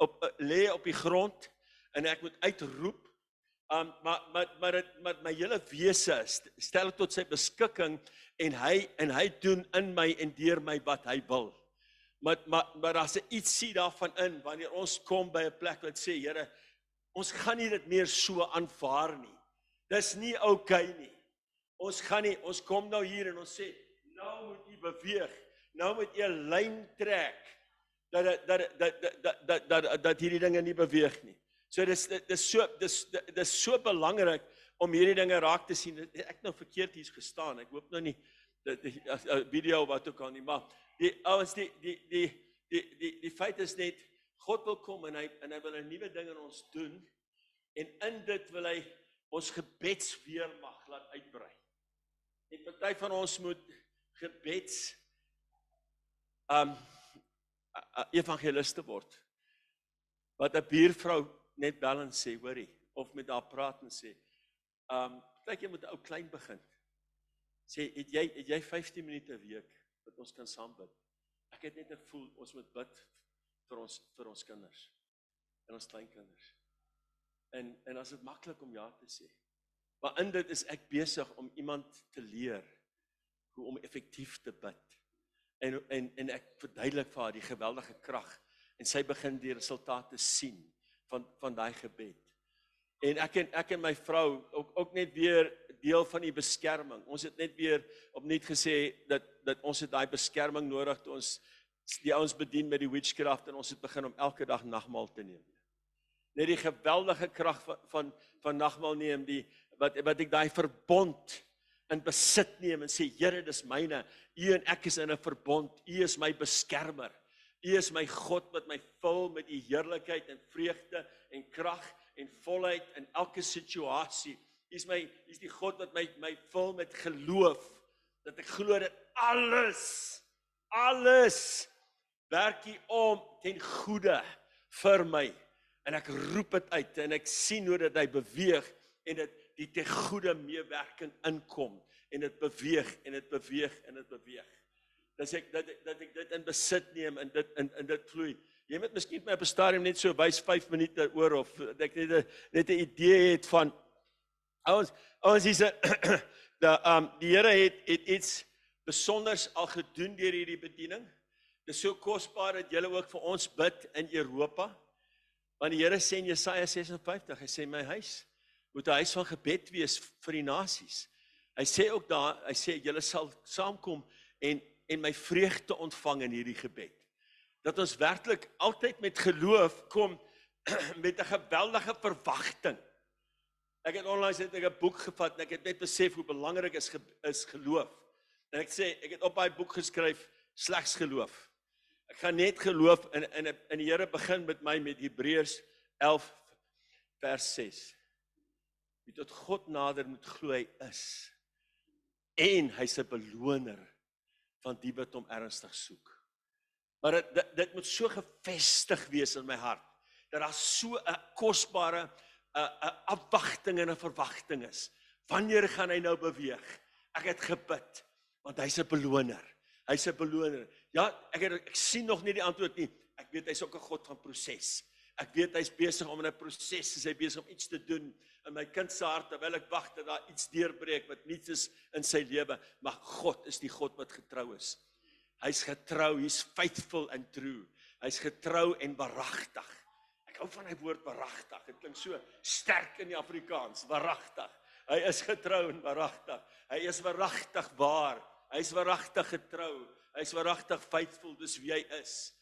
B: op eh, lê op die grond en ek moet uitroep. Um maar maar maar dit met my hele wese stel tot sy beskikking en hy en hy doen in my en deur my wat hy wil. Maar maar maar daar's 'n ietsie daarvan in wanneer ons kom by 'n plek wat sê Here, ons gaan nie dit meer so aanvaar nie. Dis nie oukei okay nie. Ons gaan nie, ons kom nou hier en ons sê nou moet u beweeg. Nou moet u 'n lyn trek dat dat dat dat dat dat dat, dat hierdie dinge nie beweeg nie. So dis dis so dis dis so belangrik om hierdie dinge raak te sien. Ek nou verkeerd hier gestaan. Ek hoop nou nie dat die eh, video wat ook al nie, maar die ouens die die die die die die feit is net God wil kom en hy en hy wil 'n nuwe ding in ons doen en in dit wil hy ons gebedsweer mag laat uitbrei. En party van ons moet gebeds um evangeliste word. Wat 'n buurvrou net bel en sê, hoorie, of met haar praat en sê, um, partykeer moet 'n ou klein begin. Sê, het jy het jy 15 minute 'n week wat ons kan saam bid? Ek het net 'n gevoel ons moet bid vir ons vir ons kinders en ons kleinkinders. En en as dit maklik om ja te sê. Maar in dit is ek besig om iemand te leer hoe om effektief te bid. En en en ek verduidelik vir haar die geweldige krag en sy begin die resultate sien van van daai gebed. En ek en ek en my vrou ook ook net weer deel van die beskerming. Ons het net weer opnuut gesê dat dat ons het daai beskerming nodig toe ons die ouens bedien met die witchcraft en ons het begin om elke dag nagmaal te neem. Net die geweldige krag van van van nagmaal neem die wat wat ek daai verbond in besit neem en sê Here dis myne. U en ek is in 'n verbond. U is my beskermer. U is my God wat my vul met u heerlikheid en vreugde en krag en volheid in elke situasie. U is my u is die God wat my my vul met geloof dat ek glo dat alles alles werk hier om ten goeie vir my. En ek roep dit uit en ek sien hoe dit hy beweeg en dit die te goeie meewerking inkom en dit beweeg en dit beweeg en dit beweeg. Dis ek dat dat ek dit in besit neem en dit in in dit vloei. Jy moet miskien my op 'n stadium net so wys 5 minute oor of ek net 'n net 'n idee het van ons ons is 'n [CLEARS THROAT] da um die Here het het iets besonders al gedoen deur hierdie bediening. Dit is so kosbaar dat julle ook vir ons bid in Europa. Want die Here sê in Jesaja 56, hy sê my huis moet 'n huis van gebed wees vir die nasies. Hy sê ook daar, hy sê julle sal saamkom en en my vreugde ontvang in hierdie gebed. Dat ons werklik altyd met geloof kom [CLEARS THROAT] met 'n geweldige verwagting. Ek het onlangs net 'n boek gevat en ek het net besef hoe belangrik is is geloof. En ek sê ek het op daai boek geskryf slegs geloof. Ek gaan net geloof in in in die Here begin met my met Hebreërs 11 vers 6 wie tot God nader moet glo hy is en hy's 'n beloner van die wat hom ernstig soek. Maar dit dit, dit moet so gefestig wees in my hart dat daar so 'n kosbare 'n 'n afwagting en 'n verwagting is. Wanneer gaan hy nou beweeg? Ek het gebid want hy's 'n beloner. Hy's 'n beloner. Ja, ek het, ek sien nog nie die antwoord nie. Ek weet hy's ook 'n God van proses. Ek weet hy's besig om in 'n proses, hy's besig om iets te doen in my kind se hart terwyl ek wag dat daar iets deurbreek wat nuuts is in sy lewe. Maar God is die God wat getrou is. Hy's getrou, he's faithful and true. Hy's getrou en waaragtig. Ek hou van hy woord waaragtig. Dit klink so sterk in die Afrikaans, waaragtig. Hy is getrou en waaragtig. Hy is waaragtig waar. Hy's waaragtig getrou. Hy's waaragtig faithful, dis wie hy is.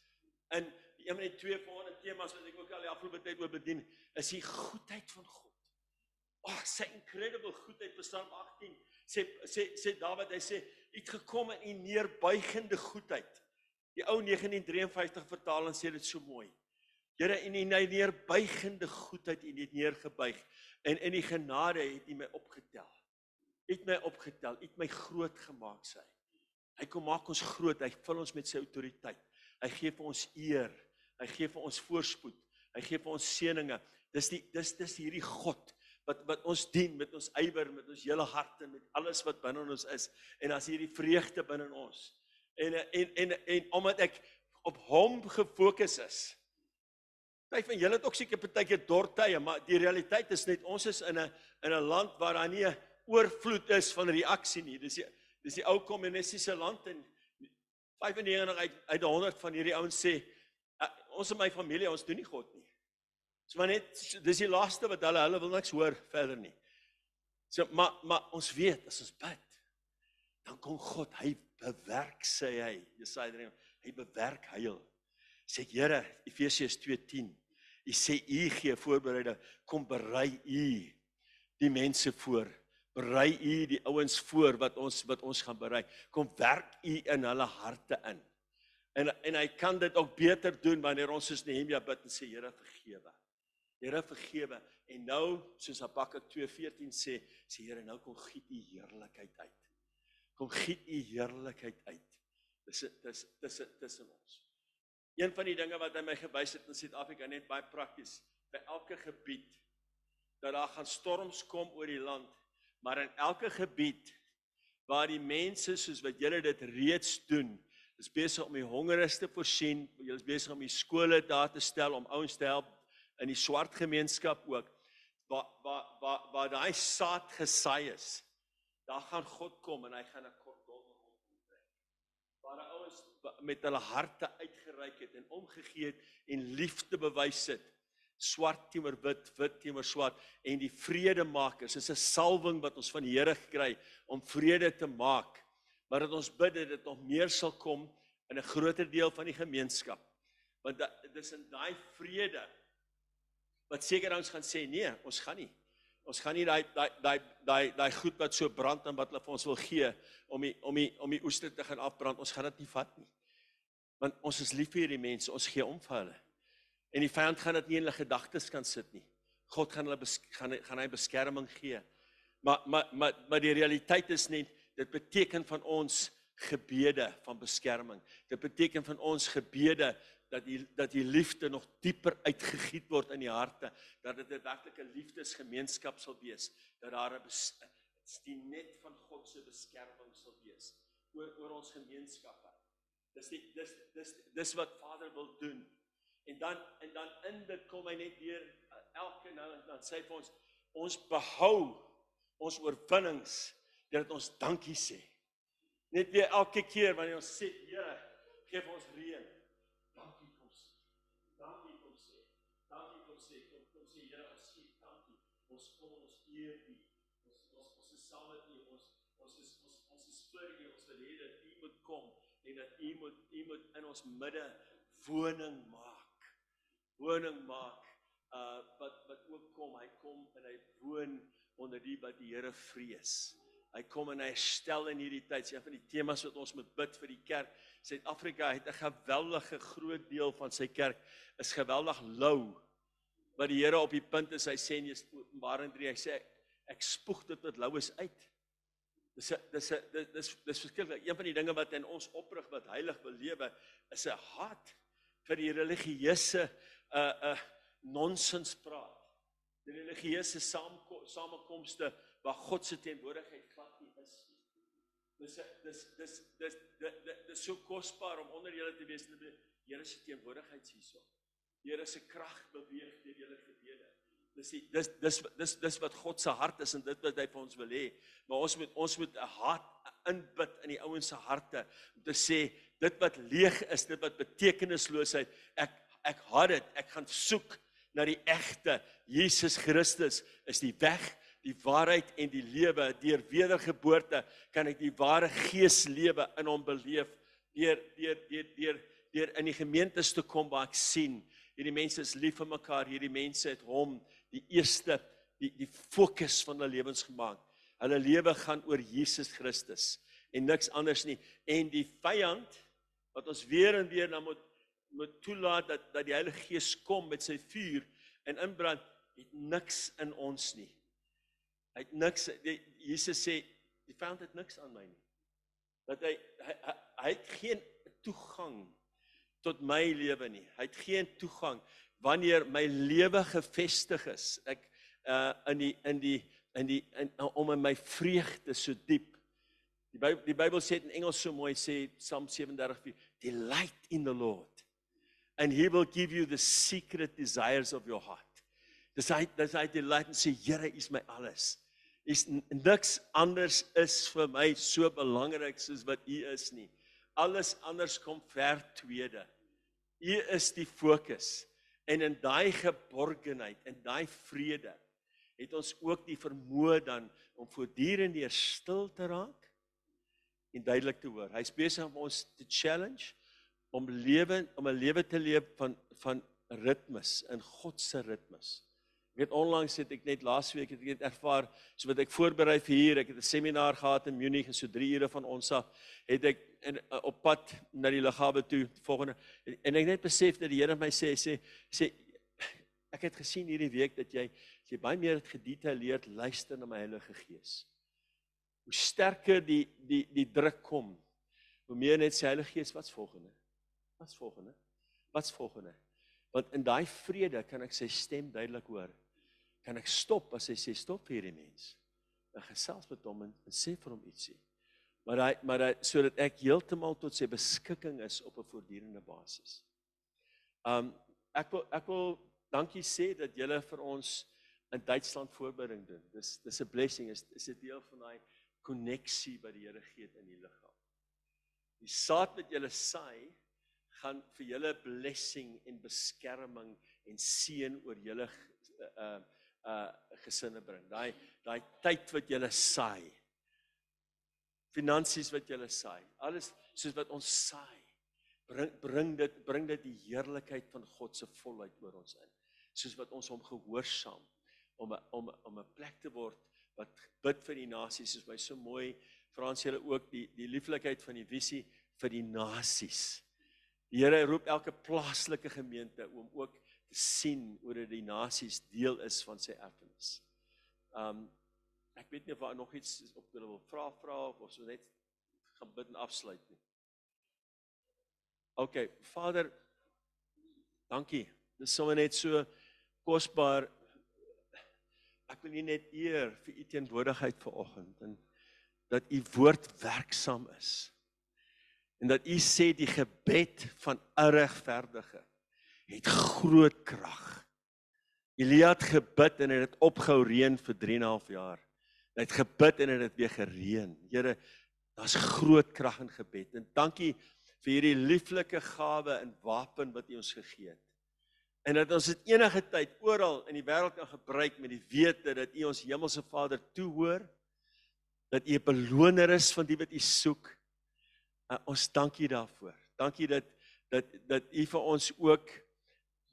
B: In een van die twee volgende temas wat ek ook al die afgelope tyd oor bedien, is die goedheid van God. Ag, oh, sy incredible goedheid, Psalm 18 sê sê sê Dawid, hy sê, "U het gekom in u neerbuigende goedheid." Die ou 1953 vertaling sê dit so mooi. Here, in u neerbuigende goedheid u het neergebuig en in die genade het u my opgetel. U het my opgetel, u het my groot gemaak, sê hy. Hy kom maak ons groot, hy vul ons met sy autoriteit. Hy gee vir ons eer, hy gee vir ons voorspoed, hy gee vir ons seëninge. Dis die dis dis hierdie God wat wat ons dien met ons ywer met ons hele harte met alles wat binne ons is. En as hierdie vreugde binne ons. En en en en omdat ek op hom gefokus is Party van julle het ook seker partykeer dortye maar die realiteit is net ons is in 'n in 'n land waar daar nie 'n oorvloed is van reaksie nie. Dis die dis die ou kommunistiese land en 95 uit uit 100 van hierdie ouens sê ons in my familie ons doen nie God nie So maar net dis die laaste wat hulle hulle wil niks hoor verder nie. So maar maar ons weet as ons bid dan kom God, hy bewerk sê hy, Jesaja 3, hy bewerk heil. Sê Here, Efesiërs 2:10. Hy sê u gee voorbereide, kom berei u die mense voor. Berei u die ouens voor wat ons wat ons gaan berei. Kom werk u in hulle harte in. En en hy kan dit ook beter doen wanneer ons soos Nehemia bid en sê Here vergewe. Here vergewe en nou soos Habakuk 2:14 sê, sê Here nou kom giet u heerlikheid uit. Kom giet u heerlikheid uit. Dis dis dis tussen ons. Een van die dinge wat hy my gewys het in Suid-Afrika net baie prakties. by elke gebied dat daar gaan storms kom oor die land, maar in elke gebied waar die mense soos wat julle dit reeds doen, is besig om die hongeres te voorsien, julle is besig om die skole daar te stel om ouens te help in die swart gemeenskap ook. Waar waar waar waar daai saad gesaai is, daar gaan God kom en hy gaan 'n kordon om hom trek. Waar ouens met hulle harte uitgereik het en omgegee het en liefde bewys het swart teenoor wit, wit teenoor swart en die vredemakers. Dis 'n salwing wat ons van die Here gekry om vrede te maak. Maar dat ons bid dat dit nog meer sal kom in 'n groter deel van die gemeenskap. Want dit is in daai vrede wat seker ons gaan sê nee, ons gaan nie. Ons gaan nie daai daai daai daai daai goed wat so brand en wat hulle vir ons wil gee om die om die om die oeste te gaan afbrand. Ons gaan dit nie vat nie. Want ons is lief vir hierdie mense. Ons gee om vir hulle. En die vyand gaan dit nie in hulle gedagtes kan sit nie. God gaan hulle gaan gaan hy beskerming gee. Maar maar maar maar die realiteit is net dit beteken van ons gebede van beskerming. Dit beteken van ons gebede dat die dat die liefde nog dieper uitgegiet word in die harte, dat dit 'n werklike liefdesgemeenskap sal wees, dat daar 'n die net van God se beskerming sal wees oor oor ons gemeenskappe. Dis die dis dis dis wat Vader wil doen En dan en dan in dit kom hy net weer elke nou en dan sê hy vir ons ons behou ons oorwinnings deurdat ons dankie sê. Net weer elke keer wanneer ons sê Here, gee ons reën. Dankie kom sê. Dankie kom sê. Dankie kom sê. Kom kom sê Here, ons sê dankie. Ons kom ons eer U. Ons ons ons is saam met U. Ons ons is ons ons is vir U. Ons wil hê dat U moet kom en dat U moet U moet in ons midde woning maak woning maak uh wat wat ook kom hy kom en hy woon onder die wat die Here vrees hy kom en hy herstel in hierdie tyd een van die temas wat ons moet bid vir die kerk. Suid-Afrika het 'n geweldige groot deel van sy kerk is geweldig lou wat die Here op die punt is hy sê in Openbaring 3 hy sê ek spoeg dit wat lou is uit. Dis dis dis dis dis verskriklik een van die dinge wat in ons oprig wat heilig belewe is 'n haat vir die religieuse 'n uh, 'n uh, nonsens praat. Die religieuse samekomste waar God se teenwoordigheid glad nie is nie. Dis dis dis dis dis dis so kosbaar om onder julle te wees en die Here se teenwoordigheid hierso. Die Here se krag beweeg deur julle gebede. Dis die, dis dis dis dis wat God se hart is en dit wat hy vir ons wil hê. Maar ons moet ons moet 'n hart inbid in die ouens se harte om te sê dit wat leeg is, dit wat betekenisloosheid, ek ek haat dit. Ek gaan soek na die egte Jesus Christus is die weg, die waarheid en die lewe. Deur wedergeboorte kan ek die ware gees lewe in hom beleef. Deur deur deur deur deur in die gemeentes te kom waar ek sien hierdie mense is lief vir mekaar. Hierdie mense het hom die eerste die die fokus van hulle lewens gemaak. Hulle lewe gaan oor Jesus Christus en niks anders nie. En die vyand wat ons weer en weer na moet moet toelaat dat dat die Heilige Gees kom met sy vuur en inbrand, het niks in ons nie. Het niks die, Jesus sê die vyand het niks aan my nie. Dat hy hy, hy, hy het geen toegang tot my lewe nie. Hy het geen toegang wanneer my lewe gefestig is. Ek uh in die in die in die in, om in my vreugde so diep. Die Bybel die Bybel sê in Engels so mooi sê Psalm 37 delight in the Lord and he will give you the secret desires of your heart. Dis hy dis hy delight en sê Here, is my alles. Is niks anders is vir my so belangrik soos wat U is nie. Alles anders kom ver tweede. U is die fokus. En in daai geborgenheid en daai vrede het ons ook die vermoë dan om voortdurend deur stil te raak en duidelik te hoor. Hy's besig om ons te challenge om lewe om 'n lewe te leef van van ritmes in God se ritmes. Weet onlangs het ek net laasweek het ek het ervaar so wat ek voorberei vir hier, ek het 'n seminar gehad in Munich en so 3 ure van ons af het ek in op pad na die liggawe toe volgende en ek net besef dat die Here my sê sê sê ek het gesien hierdie week dat jy jy baie meer het gedetailleerd luister na my Heilige Gees. Hoe sterker die die die druk kom, hoe meer net sê Heilige Gees wat's volgende? Wat's volgende? Wat's volgende? Want in daai vrede kan ek sy stem duidelik hoor. Kan ek stop as hy sê stop hierdie mens. En gesels met hom en, en sê vir hom ietsie. Maar hy maar hy sodat ek heeltemal tot sy beskikking is op 'n voortdurende basis. Um ek wil ek wil dankie sê dat julle vir ons in Duitsland voorbereiding doen. Dis dis 'n blessing is is 'n deel van daai koneksie wat die Here gee in die liggaam. Die saad wat jy saai gaan vir julle blessing en beskerming en seën oor julle uh uh gesinne bring. Daai daai tyd wat jy saai. Finansies wat jy saai. Alles soos wat ons saai. Bring bring dit bring dit die heerlikheid van God se volheid oor ons in. Soos wat ons hom gehoorsaam om om om 'n plek te word wat bid vir die nasies soos my so mooi Frans julle ook die die lieflikheid van die visie vir die nasies. Die Here roep elke plaaslike gemeente om ook te sien hoe dit die nasies deel is van sy erfenis. Um ek weet nie of daar nog iets op hulle wil vra vra of ons net gaan bid en afsluit nie. OK, Vader, dankie. Dis sommer net so kosbaar ek wil nie net eer vir u teenwoordigheid vanoggend en dat u woord werksaam is. En dat u sê die gebed van 'n regverdige het groot krag. Elia het gebid en het dit opgehou reën vir 3 en 'n half jaar. Hy het gebid en het dit weer gereën. Here, daar's groot krag in gebed. En dankie vir hierdie lieflike gawe en wapen wat U ons gegee het en dat ons dit enige tyd oral in die wêreld kan gebruik met die wete dat U ons hemelse Vader toehoor dat U 'n beloner is van die wat U soek. Uh, ons dankie daarvoor. Dankie dat dat dat U vir ons ook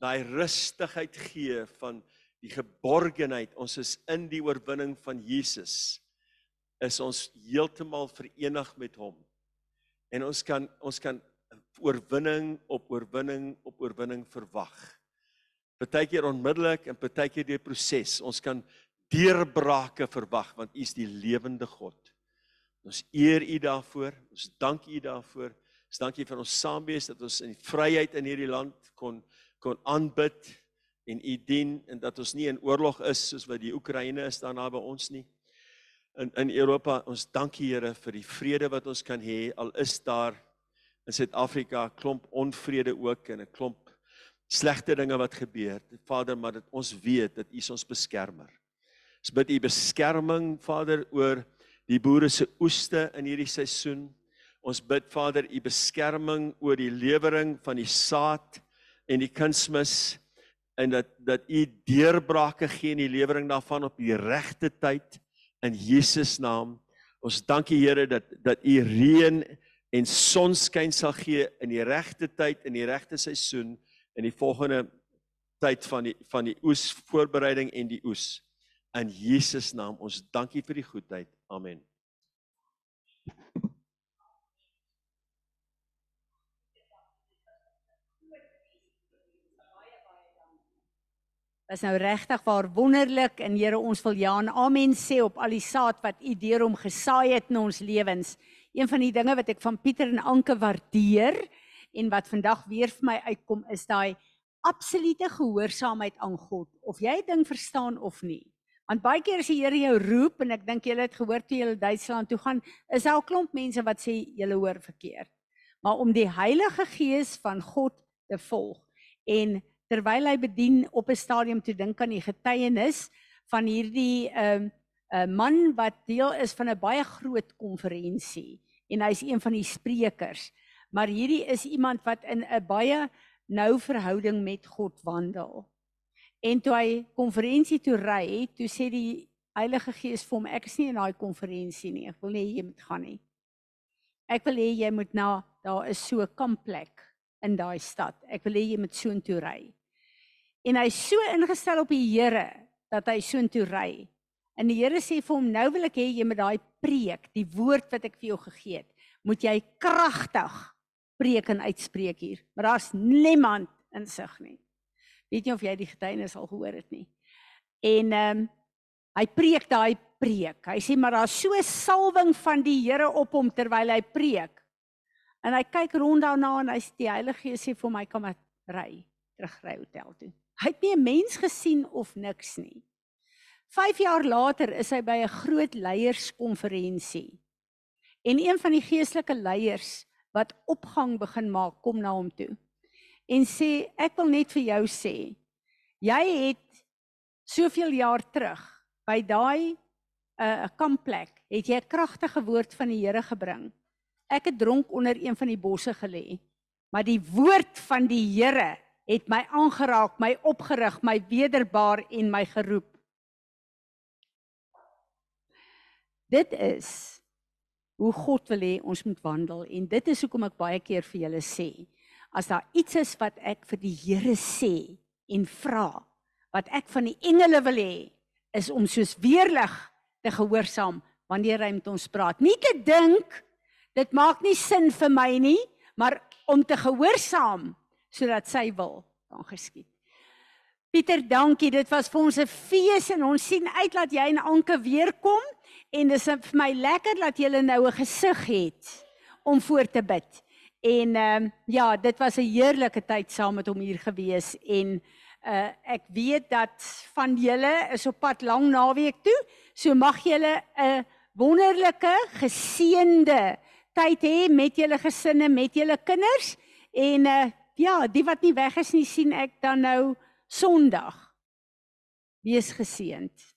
B: daai rustigheid gee van die geborgenheid. Ons is in die oorwinning van Jesus. Is ons heeltemal verenig met hom. En ons kan ons kan oorwinning op oorwinning op oorwinning verwag partykeer onmiddellik en partykeer deur proses. Ons kan deurbrake verwag want U is die lewende God. Ons eer U daarvoor. Ons dank U daarvoor. Ons dankie vir ons saamwees dat ons in vryheid in hierdie land kon kon aanbid en U dien en dat ons nie in oorlog is soos wat die Oekraïne is daarna by ons nie. In in Europa, ons dankie Here vir die vrede wat ons kan hê al is daar in Suid-Afrika klomp onvrede ook en 'n klomp slegte dinge wat gebeur. Vader, maar dat ons weet dat U ons beskermer. Ons bid U beskerming, Vader, oor die boere se oeste in hierdie seisoen. Ons bid Vader, U beskerming oor die lewering van die saad en die kunsmis en dat dat U deurbrake gee in die lewering daarvan op die regte tyd in Jesus naam. Ons dankie Here dat dat U reën en sonskyn sal gee in die regte tyd in die regte seisoen in die volgende tyd van die van die oes voorbereiding en die oes. In Jesus naam ons dankie vir die goedheid. Amen
A: Dit is nou regtig waar wonderlik en Here ons wil ja en amen sê op al die saad wat U deur hom gesaai het in ons lewens. Een van die dinge wat ek van Pieter en Anke waardeer, en wat vandag weer vir my uitkom is daai absolute gehoorsaamheid aan God of jy ding verstaan of nie. Want baie keer as die Here jou roep en ek dink julle het gehoor toe julle Duitsland toe gaan, is daar 'n klomp mense wat sê julle hoor verkeerd. Maar om die Heilige Gees van God te volg en terwyl hy bedien op 'n stadium toe dink aan die getuienis van hierdie ehm uh, uh, man wat deel is van 'n baie groot konferensie en hy's een van die sprekers maar hierdie is iemand wat in 'n baie nou verhouding met God wandel. En toe hy konferensie toe ry, toe sê die Heilige Gees vir hom, ek is nie in daai konferensie nie. Ek wil nie jy moet gaan nie. Ek wil hê jy moet na daar is so 'n kampplek in daai stad. Ek wil hê jy moet soontoe ry. En hy so ingestel op die Here dat hy soontoe ry. En die Here sê vir hom, nou wil ek hê jy moet daai preek, die woord wat ek vir jou gegee het, moet jy kragtig preek en uitspreek hier, maar daar's niemand insig nie. Weet nie of jy die getuienis al gehoor het nie. En ehm um, hy preek daai preek. Hy sê maar daar's so salwing van die Here op hom terwyl hy preek. En hy kyk rond daarna en hy sê die Heilige Gees sê vir my kom ry. terugry hotel toe. Hy het nie 'n mens gesien of niks nie. 5 jaar later is hy by 'n groot leierskonferensie. En een van die geestelike leiers wat opgang begin maak, kom na hom toe en sê ek wil net vir jou sê jy het soveel jaar terug by daai 'n uh, kampplek het jy 'n kragtige woord van die Here gebring. Ek het dronk onder een van die bosse gelê, maar die woord van die Here het my aangeraak, my opgerig, my wederbaar en my geroep. Dit is hoe God wil hê ons moet wandel en dit is hoekom ek baie keer vir julle sê, as daar iets is wat ek vir die Here sê en vra, wat ek van die engele wil hê, is om soos weerlig te gehoorsaam wanneer hy met ons praat. Nie te dink dit maak nie sin vir my nie, maar om te gehoorsaam sodat sy wil kan geskied. Pieter, dankie. Dit was vir ons 'n fees en ons sien uit dat jy en Anke weer kom en dis vir my lekker dat julle nou 'n gesig het om voor te bid. En ehm um, ja, dit was 'n heerlike tyd saam met hom hier gewees en uh ek weet dat van julle is op pad lang naweek toe. So mag julle 'n wonderlike geseënde tyd hê met julle gesinne, met julle kinders en uh ja, die wat nie weg is nie, sien ek dan nou Sondag. Wees geseënd.